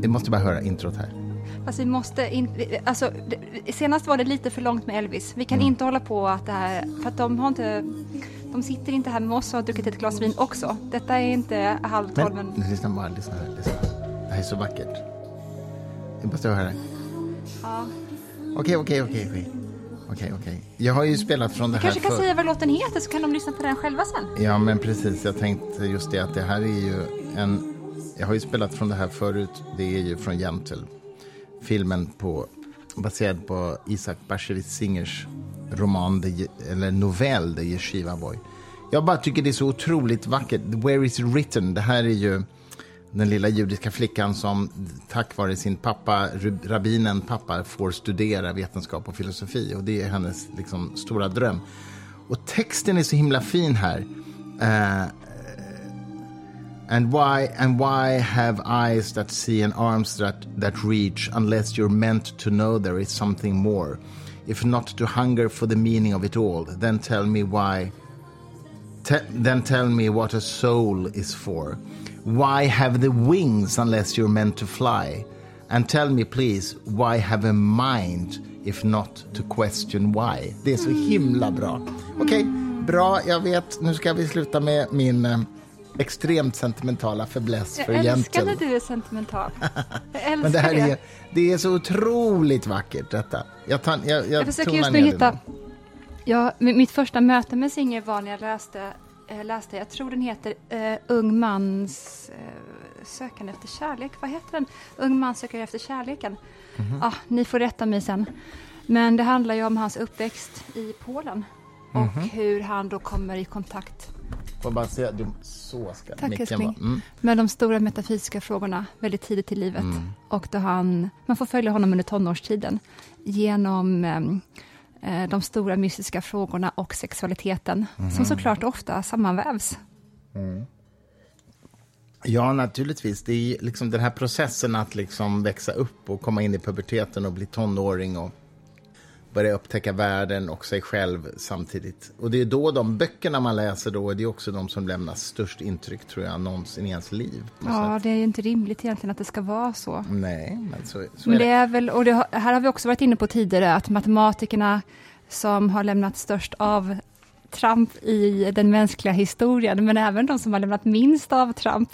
Vi måste bara höra introt här. Fast vi måste in, alltså, senast var det lite för långt med Elvis. Vi kan inte hålla på att det här, för att de har inte, de sitter inte här med oss och har druckit ett glas vin också. Detta är inte halv tolv, Men men lyssna bara, lyssna här. Lyssna. Det här är så vackert. Vi måste höra. ja. Okej, okej, okej, okej. Okej, okej. Jag har ju spelat från det här kanske kan förr. säga vad låten heter så kan de lyssna på den själva sen. Ja, men precis. Jag tänkte just det att det här är ju en... Jag har ju spelat från det här förut. Det är ju från Jämtel. Filmen på, baserad på Isaac Bashevis Singers roman, The, eller novell, The Yeshiva Boy. Jag bara tycker det är så otroligt vackert. Where is it written? Det här är ju den lilla judiska flickan som tack vare sin pappa, rabbinen pappa, får studera vetenskap och filosofi. Och det är hennes liksom, stora dröm. Och texten är så himla fin här. Eh, and why and why have eyes that see and arms that, that reach unless you're meant to know there is something more? If not to hunger for the meaning of it all, then tell me why Te- then tell me what a soul is for. Why have the wings unless you're meant to fly? And tell me please, why have a mind if not to question why? Det är så himla bra. Okej, bra, jag vet. Nu ska vi sluta med min eh, extremt sentimentala fäbless för Jag älskar när du är sentimental. Jag Men det här det. är, det är så otroligt vackert detta. Jag, tar, jag, jag, Jag försöker just nu hitta... Ja, mi- mitt första möte med Singer var när jag läste, eh, läste jag tror den heter eh, Ung mans eh, sökande efter kärlek. Vad heter den? Ung man söker efter kärleken. Mhm. ah, ni får rätta mig sen. Men det handlar ju om hans uppväxt i Polen och Mhm. hur han då kommer i kontakt Får bara se, du, så ska Tack, älskling. Mm. med de stora metafysiska frågorna väldigt tidigt i livet. Mm. Och då han, man får följa honom under tonårstiden genom em, eh, de stora mystiska frågorna och sexualiteten, Mm. som såklart ofta sammanvävs. Ja, naturligtvis. Det är liksom den här processen att liksom växa upp och komma in i puberteten och bli tonåring och börja upptäcka världen och sig själv samtidigt. Och det är då de böckerna man läser då, det är också de som lämnar störst intryck, tror jag, någonsin i ens liv. Ja, sätt. det är ju inte rimligt egentligen att det ska vara så. Nej, men så, så Men är det det. är väl, och det, här har vi också varit inne på tidigare, att matematikerna som har lämnat störst av Trump i den mänskliga historien, men även de som har lämnat minst av Trump,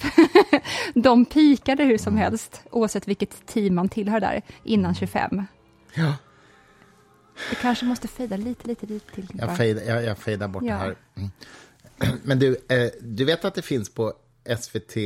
de pikade hur som helst, oavsett vilket team man tillhör där, innan 25. Ja, Det kanske måste fejda lite, lite, lite till. jag fejdar, jag, jag fejdar bort Ja. det här. Mm. Men du, eh, du vet att det finns på SVT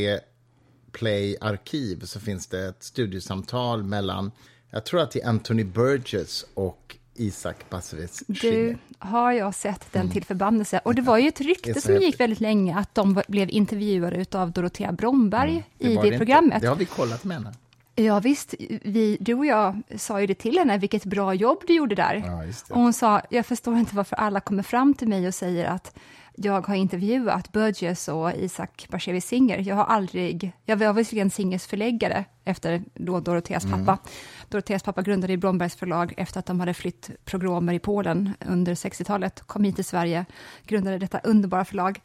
Play Arkiv så finns det ett studiosamtal mellan, jag tror att det är Anthony Burgess och Isaac Bashevis Du, har jag sett den till förbannelse. Och det var ju ett Det rykte som gick väldigt länge, att de blev intervjuade av Dorotea Bromberg i var det, inte. programmet. Det har vi kollat med henne. Ja visst, vi, du och jag sa ju det till henne, vilket bra jobb du gjorde där. Ja. Och hon sa, jag förstår inte varför alla kommer fram till mig och säger att jag har intervjuat Burgess och Isaac Bashevis Singer. Jag har aldrig, jag var visserligen Singers förläggare efter då Doroteas Mm. pappa. Doroteas pappa grundade i Brombergs förlag efter att de hade flytt progromer i Polen under 60-talet, kom hit till Sverige, grundade detta underbara förlag.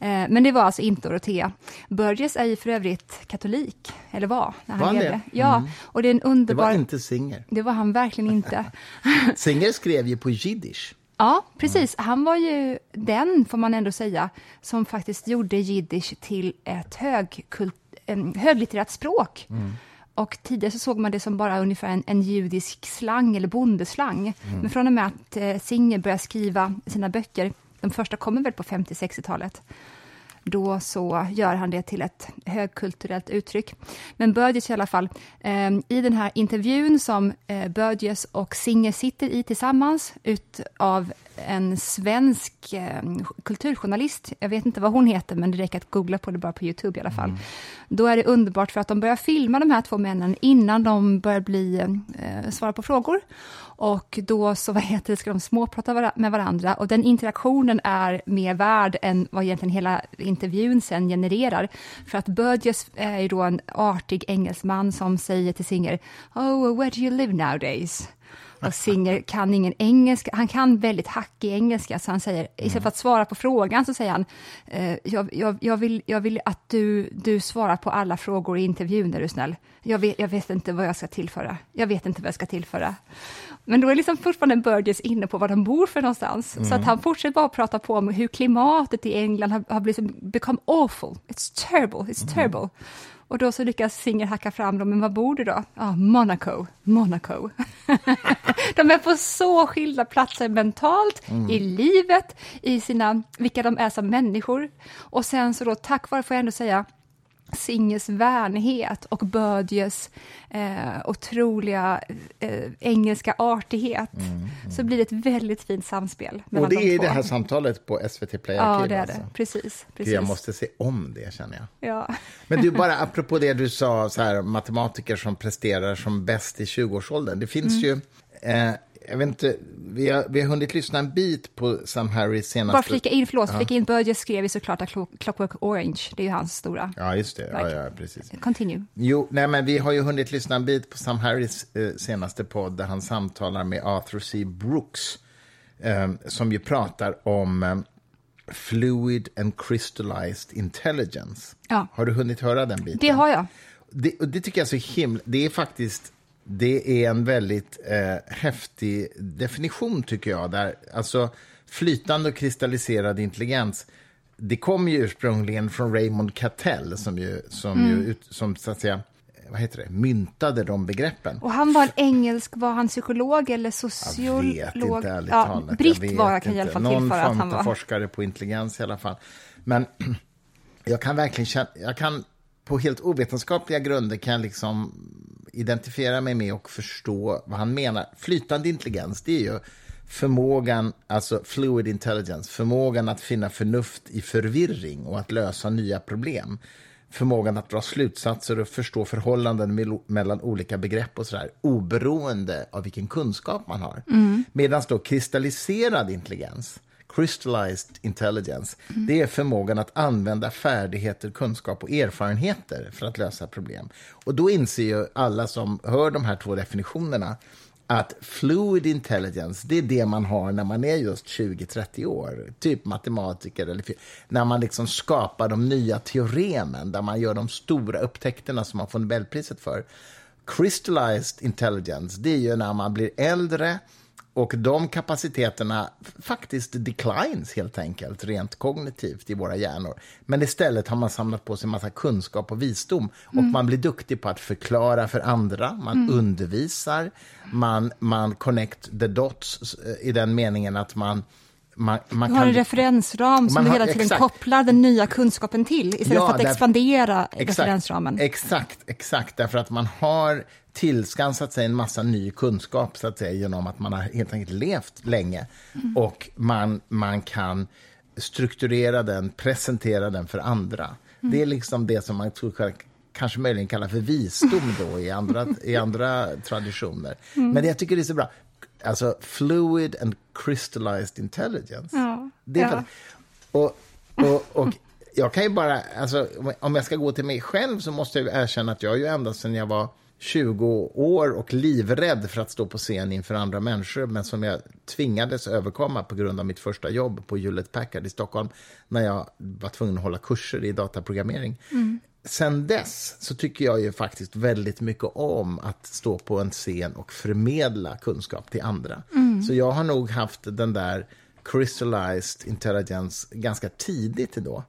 Eh, men det var alltså inte Dorotea. Burgess är ju för övrigt katolik, eller var, när han Var han levde. det? Ja, och det är en Det underbar... var inte Singer. Det var han verkligen inte. Singer skrev ju på jiddisch. Ja, precis. Han var ju den, får man ändå säga, som faktiskt gjorde jiddisch till ett högkult, höglitterärt språk. Och tidigare så såg man det som bara ungefär en, en judisk slang eller bondeslang. Men från och med att eh, Singer började skriva sina böcker, de första kommer väl på 50-60-talet, då så gör han det till ett högkulturellt uttryck. Men Burgess i alla fall, eh, i den här intervjun som eh, Burgess och Singer sitter i tillsammans utav en svensk eh, kulturjournalist, jag vet inte vad hon heter, men det räcker att googla på det bara på Youtube i alla fall. Då är det underbart för att de börjar filma de här två männen innan de börjar bli, eh, svara på frågor. Och då så vad heter det, ska de småprata med varandra och den interaktionen är mer värd än vad egentligen hela intervjun sen genererar. För att Burgess är ju då en artig engelsman som säger till Singer Oh, where do you live nowadays? Och Singer kan ingen engelska, han kan väldigt hackig engelska, så han säger, istället för att svara på frågan så säger han, eh, jag, jag, jag, vill, jag vill att du, du svarar på alla frågor i intervjun, är du snäll. Jag vet, jag vet inte vad jag ska tillföra. Jag vet inte vad jag ska tillföra. Men då är liksom fortfarande Burgess inne på var de bor för någonstans. Mm. Så att han fortsätter bara prata på om hur klimatet i England har, har blivit, become awful. It's terrible, it's mm. terrible. Och då så lyckas Singer hacka fram dem, men var bor du då? Ja, ah, Monaco, Monaco. de är på så skilda platser mentalt, mm. i livet, i sina, vilka de är som människor. Och sen så då, tack vare, får jag ändå säga, Singes vänlighet och Bödjes eh, otroliga eh, engelska artighet, mm, mm. så blir det ett väldigt fint samspel. Och det de är två. det här samtalet på SVT Play Arkiv? Ja, det är alltså. det. Precis, precis. Jag måste se om det, känner jag. Ja. Men du, bara apropå det du sa, så här, matematiker som presterar som bäst i 20-årsåldern. Det finns mm. ju eh, jag vet inte, vi har, vi har hunnit lyssna en bit på Sam Harris senaste... Bara flika in, förlåt, ja. flika in, Burgess skrev ju såklart att Clockwork Orange, det är ju hans stora... Ja, just det, ja, ja, precis. Continue. Jo, nej men vi har ju hunnit lyssna en bit på Sam Harris eh, senaste podd, där han samtalar med Arthur C. Brooks, eh, som ju pratar om eh, Fluid and Crystallized Intelligence. Ja. Har du hunnit höra den biten? Det har jag. Det, och det tycker jag är så himla... Det är faktiskt det är en väldigt eh, häftig definition, tycker jag. Där, alltså, flytande och kristalliserad intelligens det kommer ju ursprungligen från Raymond Cattell som ju, som, mm. ju, som så att säga, vad heter det, myntade de begreppen. Och han var en engelsk, var han psykolog eller sociolog? Jag vet inte, ärligt ja, talat. Britt var, jag kan i alla fall Någon form att han var. forskare på intelligens i alla fall. Men jag kan verkligen känna, jag kan på helt ovetenskapliga grunder kan jag liksom identifiera mig med och förstå vad han menar. Flytande intelligens, det är ju förmågan, alltså fluid intelligence, förmågan att finna förnuft i förvirring och att lösa nya problem. Förmågan att dra slutsatser och förstå förhållanden mellan olika begrepp och sådär, oberoende av vilken kunskap man har. Mm. Medan då kristalliserad intelligens, crystallized intelligence, mm. det är förmågan att använda färdigheter, kunskap och erfarenheter för att lösa problem. Och då inser ju alla som hör de här två definitionerna att fluid intelligence, det är det man har när man är just 20-30 år, typ matematiker, eller när man liksom skapar de nya teoremen, där man gör de stora upptäckterna som man får Nobelpriset för. Crystallized intelligence, det är ju när man blir äldre, och de kapaciteterna faktiskt declines helt enkelt, rent kognitivt i våra hjärnor. Men istället har man samlat på sig en massa kunskap och visdom. Och mm. man blir duktig på att förklara för andra, man mm. undervisar, man, man connect the dots eh, i den meningen att man man, man du har en referensram som du hela tiden exakt. kopplar den nya kunskapen till istället ja, för att expandera exakt, referensramen. Exakt, exakt, därför att man har tillskansat sig en massa ny kunskap så att säga, genom att man har helt enkelt levt länge. Mm. Och man, man kan strukturera den, presentera den för andra. Mm. Det är liksom det som man tror kanske möjligen kallar för visdom då i andra, i andra traditioner. Mm. Men jag tycker det är så bra. Alltså, fluid and crystallized intelligence. Ja, det är ja. och, och, och jag kan ju bara, alltså, om jag ska gå till mig själv så måste jag erkänna att jag ju ända sedan jag var 20 år och livrädd för att stå på scen inför andra människor men som jag tvingades överkomma på grund av mitt första jobb på Hewlett Packard i Stockholm när jag var tvungen att hålla kurser i dataprogrammering. Mm. Sen dess så tycker jag ju faktiskt väldigt mycket om att stå på en scen och förmedla kunskap till andra. Mm. Så jag har nog haft den där crystallized intelligence ganska tidigt då.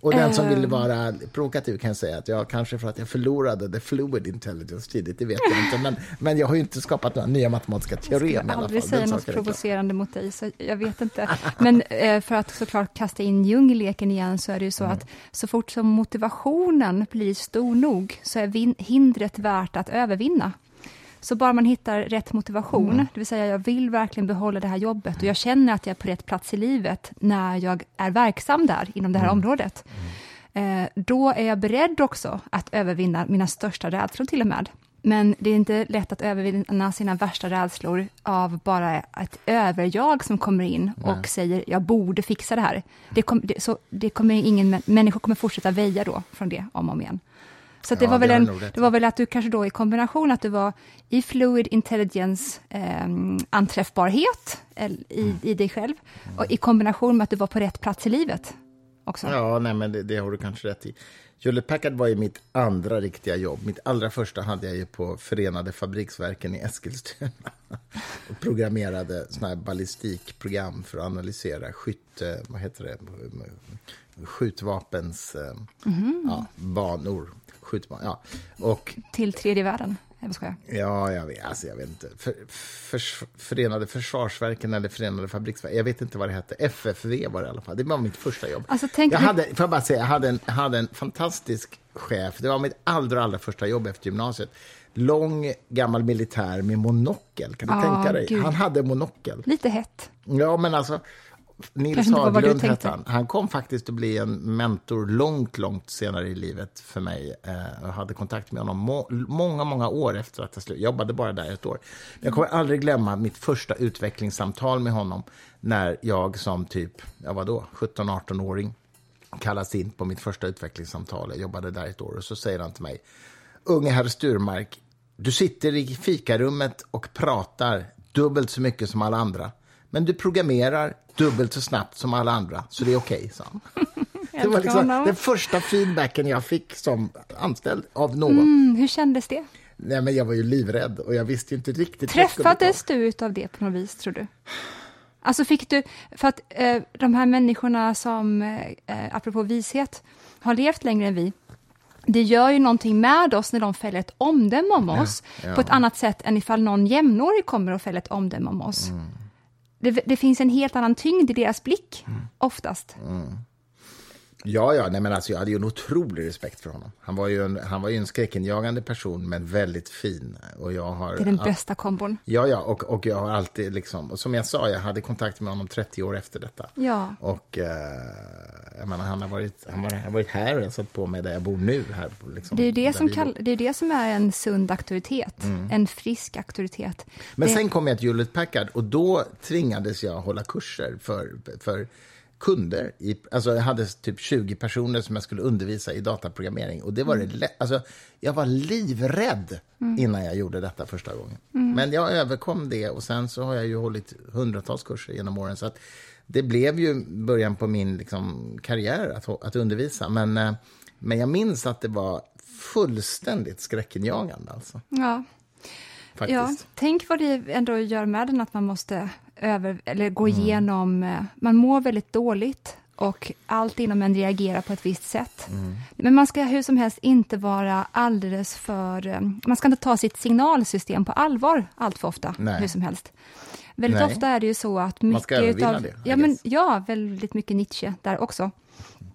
Och den som vill ehm. vara provokativ kan säga att jag kanske för att jag förlorade the fluid intelligence tidigt, det vet jag inte. Men, men jag har ju inte skapat några nya matematiska teorem i alla fall. Jag aldrig säga något provocerande mot dig, så jag vet inte. Men eh, för att såklart kasta in Jung i leken igen, så är det ju så mm. att så fort som motivationen blir stor nog, så är hindret värt att övervinna. Så bara man hittar rätt motivation, mm. det vill säga jag vill verkligen behålla det här jobbet och jag känner att jag är på rätt plats i livet när jag är verksam där inom det här mm. området. Mm. Eh, då är jag beredd också att övervinna mina största rädslor till och med. Men det är inte lätt att övervinna sina värsta rädslor av bara ett överjag som kommer in Nej. och säger jag borde fixa det här. Det, kom, det, så, det kommer ingen, människor kommer fortsätta väja då från det om och om igen. Så det, Ja, var väl det en, det var väl att du kanske då i kombination att du var i fluid intelligence eh, anträffbarhet i, Mm. i dig själv och i kombination med att du var på rätt plats i livet också. Ja, nej, men det, det har du kanske rätt i. Hewlett Packard var ju mitt andra riktiga jobb. Mitt allra första hade jag ju på Förenade Fabriksverken i Eskilstuna. Och programmerade såna här ballistikprogram för att analysera skytte, vad heter det, skjutvapens eh, ja, banor. Skjutban, ja. Och Till tredje världen. Jag. Ja, jag vet, alltså jag vet inte. För, för, förenade Försvarsverken eller Förenade Fabriksverken, jag vet inte vad det hette. FFV var det i alla fall. Det var mitt första jobb. Alltså, jag hade, får jag bara säga, jag hade en, hade en fantastisk chef. Det var mitt allra, allra första jobb efter gymnasiet. Lång, gammal militär med monokel. Kan du Ah, tänka dig? gud. Han hade monokel. Lite hett. Ja, men alltså... Nils Haglund hette han. Han kom faktiskt att bli en mentor långt, långt senare i livet för mig. Eh, Jag hade kontakt med honom må många, många år efter att jag slut. Jag jobbade bara där ett år. Men jag kommer aldrig glömma mitt första utvecklingssamtal med honom när jag som typ, ja vadå, 17-18-åring kallas in på mitt första utvecklingssamtal. Jag jobbade där ett år och så säger han till mig, unge herr Sturmark, du sitter i fikarummet och pratar dubbelt så mycket som alla andra. Men du programmerar dubbelt så snabbt som alla andra, så det är okej, sa han. Det var liksom den första feedbacken jag fick som anställd av någon. Mm, hur kändes det? Nej, men jag var ju livrädd och jag visste inte riktigt. Träffades du utav det på något vis, tror du? Alltså fick du, för att eh, de här människorna som, eh, apropå vishet, har levt längre än vi, det gör ju någonting med oss när de fäller ett omdöme om oss, ja. på ett annat sätt än ifall någon jämnårig kommer och fäller ett omdöme om oss. Mm. Det, det finns en helt annan tyngd i deras blick, Mm. oftast. Ja, ja, nej, men alltså, jag hade ju en otrolig respekt för honom. Han var ju en, han var ju en skräckinjagande person, men väldigt fin. Och jag har, Det är den bästa kombon. Ja, ja, och, och jag har alltid liksom, och som jag sa, jag hade kontakt med honom 30 år efter detta. Ja. Och eh, jag menar, han har varit, han har, han har varit här och jag satt på mig där jag bor nu. Här, liksom, Det är det, som kall, det är det som är en sund auktoritet, en frisk auktoritet. Men det, sen kom jag till Hewlett Packard och då tvingades jag hålla kurser för, för kunder. I, alltså jag hade typ 20 personer som jag skulle undervisa i dataprogrammering. Och det var det lä- alltså, jag var livrädd innan jag gjorde detta första gången. Men jag överkom det och sen så har jag ju hållit hundratals kurser genom åren. Så att det blev ju början på min liksom, karriär att, att undervisa. Men, eh, men jag minns att det var fullständigt skräckinjagande. Alltså, ja. faktiskt. Ja, tänk vad det ändå gör med den att man måste över, eller gå Mm. igenom, eh, man mår väldigt dåligt och allt inom en reagerar på ett visst sätt. Mm. Men man ska hur som helst inte vara alldeles för, eh, man ska inte ta sitt signalsystem på allvar allt för ofta, Nej. hur som helst. Väldigt Nej. ofta är det ju så att mycket Man ska utav, det, ja, men, ja, väldigt mycket Nietzsche där också.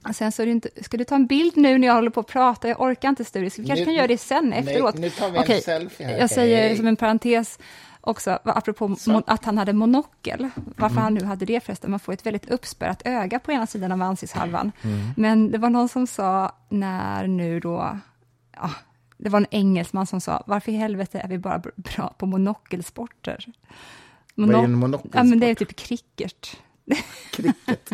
Och Sen så är inte, ska du ta en bild nu när jag håller på att prata? Jag orkar inte Sture, så vi kanske Nu- kan göra det sen efteråt. nu tar vi en Okej, selfie här. Jag säger som en parentes också, apropå mon- att han hade monokel, varför Mm. han nu hade det förresten, man får ett väldigt uppspärrat öga på ena sidan av ansiktshalvan. Mm. Men det var någon som sa, när nu då, ja, det var en engelsman som sa, varför i helvete är vi bara bra på monokelsporter? Vad är en Mono- monokelsport? Ja, men det är typ cricket. Cricket.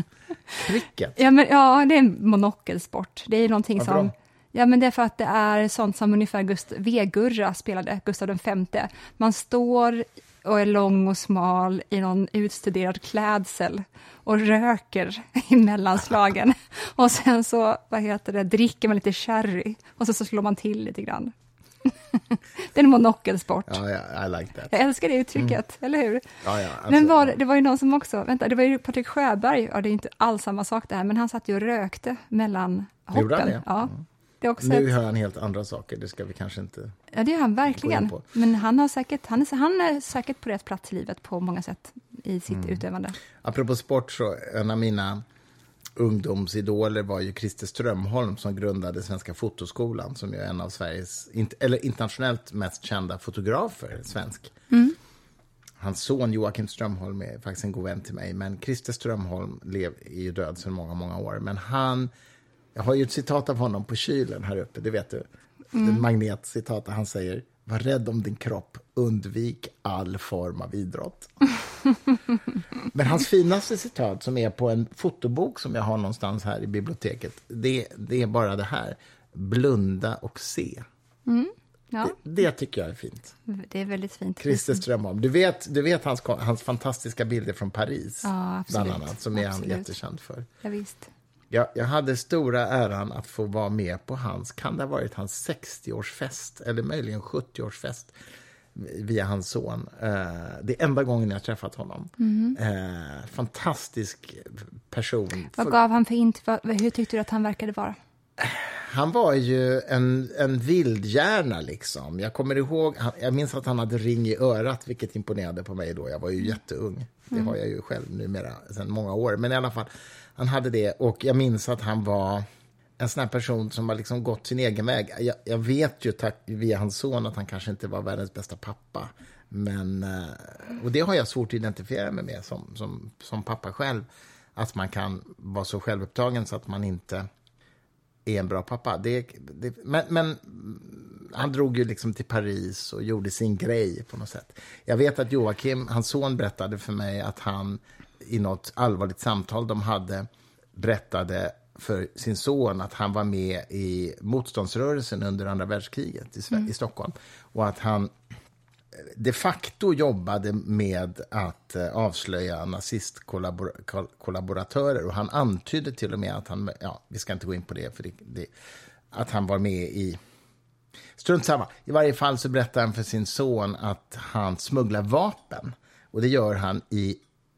Cricket? Ja, men, ja, det är en monokelsport. Det är någonting Varför som... då? Ja, men det är för att det är sånt som ungefär Gust V-Gurra spelade, Gustav V. Man står och är lång och smal i någon utstuderad klädsel och röker i mellanslagen. och sen så, vad heter det, dricker man lite sherry och så, så slår man till lite grann. det är en monokelsport. Ja, ja, I like that. Jag älskar det uttrycket, eller hur? Ja, ja, Men var, det- var ju någon som också, vänta, det var ju Patrik Sjöberg, ja det är inte alls samma sak det här, men han satt ju och rökte mellan Gjorde han hoppen. det? Ja, det är också Nu ett, hör han helt andra saker, det ska vi kanske inte... ja, det är han verkligen. Men han, har säkert, han, är, han är säkert på rätt plats i livet på många sätt i sitt Mm. utövande. Apropå sport, så en av mina ungdomsidoler var ju Christer Strömholm som grundade Svenska Fotoskolan, som är en av Sveriges, eller internationellt mest kända fotografer, svensk. Hans son Joakim Strömholm är faktiskt en god vän till mig, men Christer Strömholm lev, är ju död sedan många, många år. Men han, jag har ju ett citat av honom på kylen här uppe, det vet du. Mm. Magnetcitat där han säger, var rädd om din kropp, undvik all form av idrott. Men hans finaste citat, som är på en fotobok som jag har någonstans här i biblioteket, det, det är bara det här. blunda och se. Ja, Det, det tycker jag är fint. det är väldigt fint. Christer Strömholm. Du vet, du vet hans, hans fantastiska bilder från Paris, Ja, absolut. bland annat, som är han Absolut. jättekänd för. Ja, visst. Jag, jag hade stora äran att få vara med på hans, kan det ha varit hans 60-årsfest, eller möjligen 70-årsfest, via hans son. Eh, det är enda gången jag har träffat honom. Eh, fantastisk person. Vad gav han för int? vad- Hur tyckte du att han verkade vara? Han var ju en, en vildhjärna, liksom. Jag kommer ihåg, jag minns att han hade ring i örat, vilket imponerade på mig då. Jag var ju jätteung. Det har jag ju själv numera, sedan många år. Men i alla fall, han hade det. Och jag minns att han var en sån person som har liksom gått sin egen väg. Jag, jag vet ju tack via hans son att han kanske inte var världens bästa pappa. Men, eh, och det har jag svårt att identifiera mig med som, som, som pappa själv. Att man kan vara så självupptagen så att man inte är en bra pappa. Det, det, men, men han drog ju liksom till Paris och gjorde sin grej på något sätt. Jag vet att Joakim, hans son, berättade för mig att han i något allvarligt samtal de hade berättade för sin son att han var med i motståndsrörelsen under andra världskriget i, Sve- i Stockholm. Och att han de facto jobbade med att eh, avslöja nazistkollaboratörer. Och han antydde till och med att han, ja, vi ska inte gå in på det, för det, det, att han var med i... Strunt samma. I varje fall så berättar han för sin son att han smugglar vapen. Och det gör han i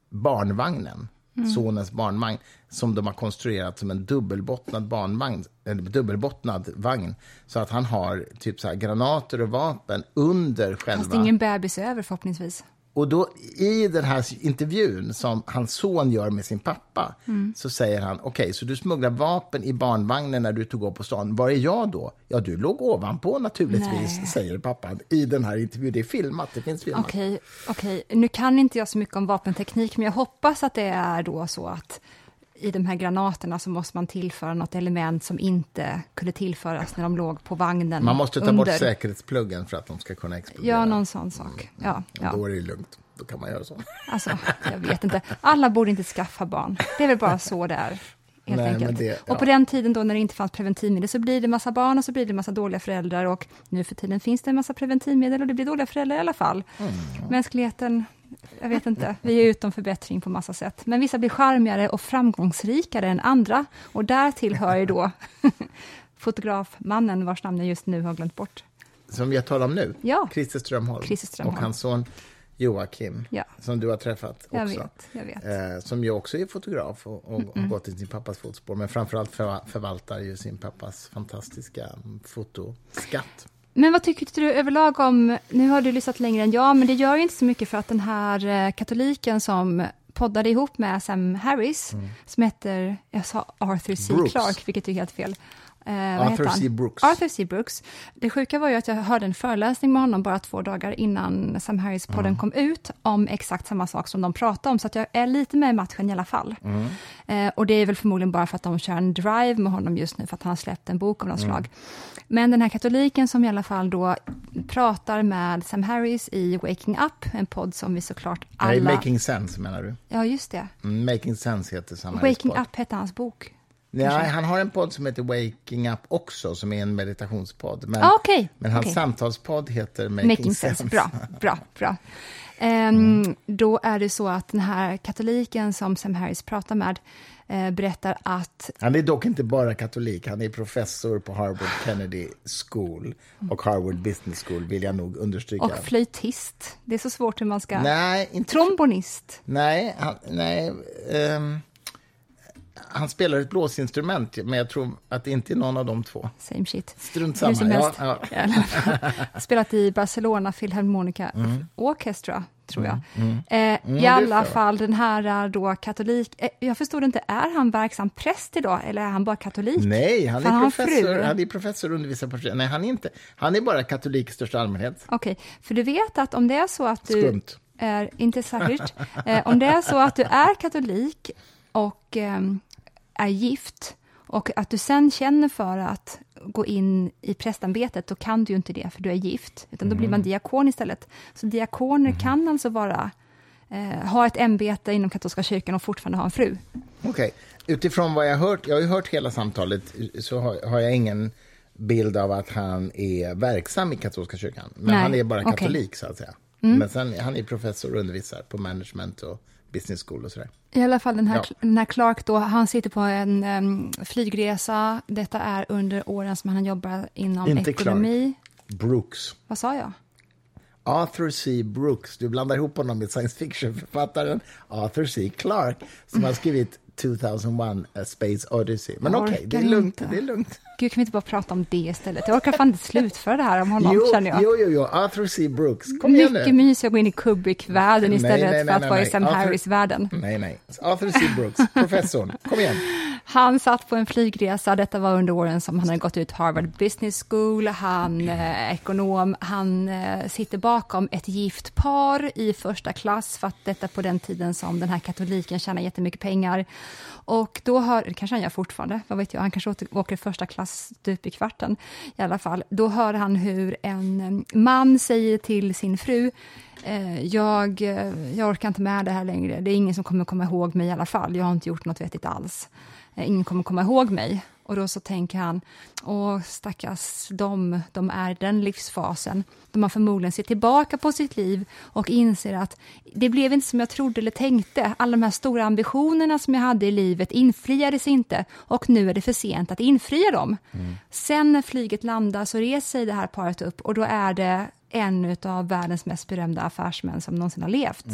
barnvagnen, sonens barnvagn, som de har konstruerat som en dubbelbottnad barnvagn, eller dubbelbottnad vagn. Så att han har typ så här granater och vapen under själva... ingen bebis över förhoppningsvis? Och då i den här intervjun som hans son gör med sin pappa så säger han, okej, så du smugglar vapen i barnvagnen när du tog upp på stan. Var är jag då? Ja, du låg ovanpå naturligtvis, Nej. säger pappan i den här intervjun. Det är filmat, det finns filmat. Okej, okej. Nu kan inte jag så mycket om vapenteknik, men jag hoppas att det är då så att i de här granaterna så måste man tillföra något element som inte kunde tillföras när de låg på vagnen. Man måste ta under. bort säkerhetspluggen för att de ska kunna explodera. Ja, någon sån sak. Ja, Ja, Då är det lugnt. Då kan man göra så. Alltså, jag vet inte. Alla borde inte skaffa barn. Det är väl bara så det är. Helt Nej, enkelt. det- ja. Och på den tiden då när det inte fanns preventivmedel så blir det massa barn och så blir det massa dåliga föräldrar och nu för tiden finns det en massa preventivmedel och det blir dåliga föräldrar i alla fall. Mm. Mänskligheten, jag vet inte, vi är utom förbättring på massa sätt. Men vissa blir charmigare och framgångsrikare än andra och där tillhör ju då fotografmannen vars namn jag just nu har glömt bort. Som jag talar om nu. Ja. Christer Strömholm. Christer Strömholm. Och hans son Joakim, Ja. som du har träffat också. Jag vet, jag vet. Eh, som ju också är fotograf och, och har gått i sin pappas fotspår. Men framförallt förva- förvaltar ju sin pappas fantastiska fotoskatt. Men vad tycker du överlag om, nu har du lyssnat längre än jag, men det gör ju inte så mycket för att den här eh, katoliken som poddade ihop med Sam Harris, som heter, jag sa Arthur C. Brooks. Clarke, vilket är helt fel. Eh, Arthur? C. Brooks. Arthur C. Brooks. Det sjuka var ju att jag hörde en föreläsning med honom bara två dagar innan Sam Harris-podden kom ut, om exakt samma sak som de pratade om, så att jag är lite med i matchen i alla fall. Eh, och det är väl förmodligen bara för att de kör en drive med honom just nu, för att han har släppt en bok av något slag. Men den här katoliken som i alla fall då pratar med Sam Harris i Waking Up, en podd som vi såklart alla... Nej, Making Sense menar du? Ja, just det. Mm, Making Sense heter samma Waking podd. Up hette hans bok. Nej, han har en podd som heter Waking Up också, som är en meditationspodd. Men, Ah, okej, men hans okej. samtalspodd heter Making, Making sense. Bra, bra, bra. Ehm, Mm. Då är det så att den här katoliken som Sam Harris pratar med eh, berättar att Han är dock inte bara katolik, han är professor på Harvard Kennedy School och Harvard Business School, vill jag nog understryka. och flöjtist, det är så svårt hur man ska... Nej, inte Trombonist, Nej, han, nej ehm, han spelar ett blåsinstrument, men jag tror att det inte är någon av de två. same shit. Strunt Hur samma. som Ja, helst. ja. Ja. Spelat i Barcelona Philharmonica Mm. Orchestra, tror jag. Eh, det I alla fall, den här är då katolik. Eh, jag förstod inte, är han verksam präst idag, eller är han bara katolik? Nej, han är, han professor, han är professor och undervisar på... Nej, han är inte. Han är bara katolik i största allmänhet. Okej, för du vet att om det är så att du Skumt. är, inte särskilt, eh, om det är så att du är katolik och ehm, är gift och att du sen känner för att gå in i prästämbetet, då kan du ju inte det, för du är gift, utan då blir man diakon istället. Så diakoner kan alltså vara, eh, ha ett ämbete inom katolska kyrkan och fortfarande ha en fru. Okej. Utifrån vad jag har hört, jag har ju hört hela samtalet, så har, har jag ingen bild av att han är verksam i katolska kyrkan. Men Nej, han är bara katolik, så att säga. Men sen, han är professor och undervisar på management och business school och sådär. I alla fall den här, Ja. den här Clark då, han sitter på en em, flygresa. Detta är under åren som han jobbar inom Inte ekonomi. Brooks. Vad sa jag? Arthur C. Brooks. Du blandar ihop honom med science fiction-författaren Arthur C. Clarke som har skrivit 2001 A Space Odyssey. Men okej, det är lugnt. inte. Det är lugnt. Gud, kan vi inte bara prata om det istället? Jag orkar fan inte slutföra det här om honom, Jo, känner jag. jo, jo, jo, Arthur C. Brooks. Kom igen Mycket nu. mysigare att gå in i Kubrick-världen Nej, istället nej, för att nej, vara i nej. Sam Harris-världen. Nej, nej. Arthur C. Brooks, professorn. Kom igen. Han satt på en flygresa, detta var under åren som han hade gått ut Harvard Business School, han eh, ekonom, han eh, sitter bakom ett gift par i första klass, för att detta på den tiden som den här katoliken tjänar jättemycket pengar. Och då hör, det kanske han gör fortfarande, vad vet jag, han kanske åter, åker första klass typ i kvarten i alla fall. Då hör han hur en eh, man säger till sin fru, eh, jag, eh, jag orkar inte med det här längre, det är ingen som kommer komma ihåg mig i alla fall, jag har inte gjort något vettigt alls. Eh, ingen kommer komma ihåg mig. Och då så tänker han, åh stackars de, de är den livsfasen. De har förmodligen sett tillbaka på sitt liv och inser att det blev inte som jag trodde eller tänkte. Alla de här stora ambitionerna som jag hade i livet infriades inte och nu är det för sent att infria dem. Sen när flyget landar så reser sig det här paret upp och då är det en av världens mest berömda affärsmän som någonsin har levt.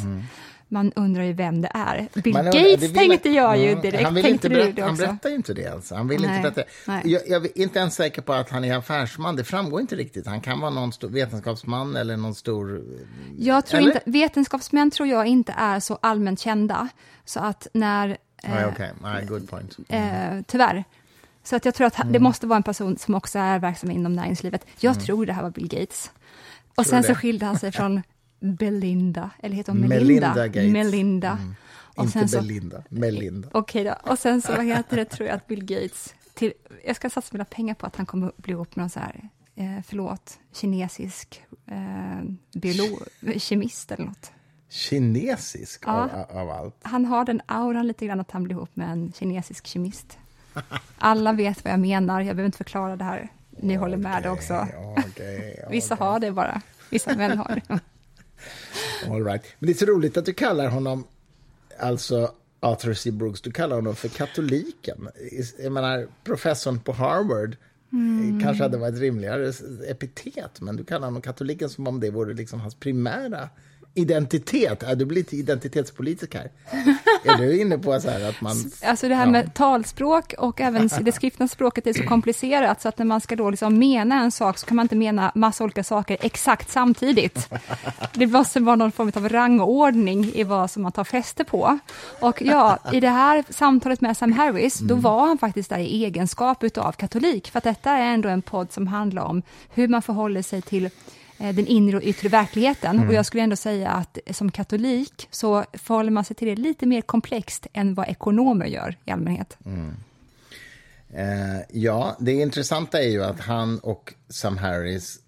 Man undrar ju vem det är. Bill Man Gates vill- tänkte jag ju Mm, direkt. Han, vill inte berätta, han berättar ju inte det ens. Han vill Nej, inte berätta. Jag, jag är inte ens säker på att han är affärsman. Det framgår inte riktigt. Han kan vara någon stor vetenskapsman eller någon stor... Jag tror Eller? inte, vetenskapsmän tror jag inte är så allmänt kända. Så att när, eh, okej. Nej, good point. eh, tyvärr. Så att jag tror att Mm. det måste vara en person som också är verksam inom näringslivet. Jag tror det här var Bill Gates. Och Mm. Sen så skilde han sig från Belinda, eller heter hon Melinda Melinda? Gates. Mm. Melinda. Och inte så- Belinda. Melinda. Okej då, och sen så vad heter det, tror jag att Bill Gates, till, jag ska satsa mina pengar på att han kommer bli ihop med någon så här, eh, förlåt, kinesisk eh, biolog, kemist eller något. Kinesisk Ja. av, av allt. Han har den auran lite grann att han blir ihop med en kinesisk kemist. Alla vet vad jag menar, jag behöver inte förklara det här. Ni håller med också. Okej, Vissa okej. har det bara, vissa män har det. All right. Men det är så roligt att du kallar honom, alltså Arthur C. Brooks, du kallar honom för katoliken. Jag menar, professorn på Harvard Mm. kanske hade varit rimligare epitet, men du kallar honom katoliken som om det vore liksom hans primära identitet. Ja, du blir lite identitetspolitisk här. är du inne på så att man... Alltså det här Ja. med talspråk och även det skriftliga språket är så komplicerat så att när man ska då liksom mena en sak så kan man inte mena massa olika saker exakt samtidigt. Det måste vara någon form av rangordning i vad som man tar fäste på. Och ja, i det här samtalet med Sam Harris, då var han faktiskt där i egenskap utav katolik, för att detta är ändå en podd som handlar om hur man förhåller sig till den inre och yttre verkligheten. Och jag skulle ändå säga att som katolik så förhåller man sig till det lite mer komplext än vad ekonomer gör i allmänhet. Eh, ja, det intressanta är ju att han och Sam Harris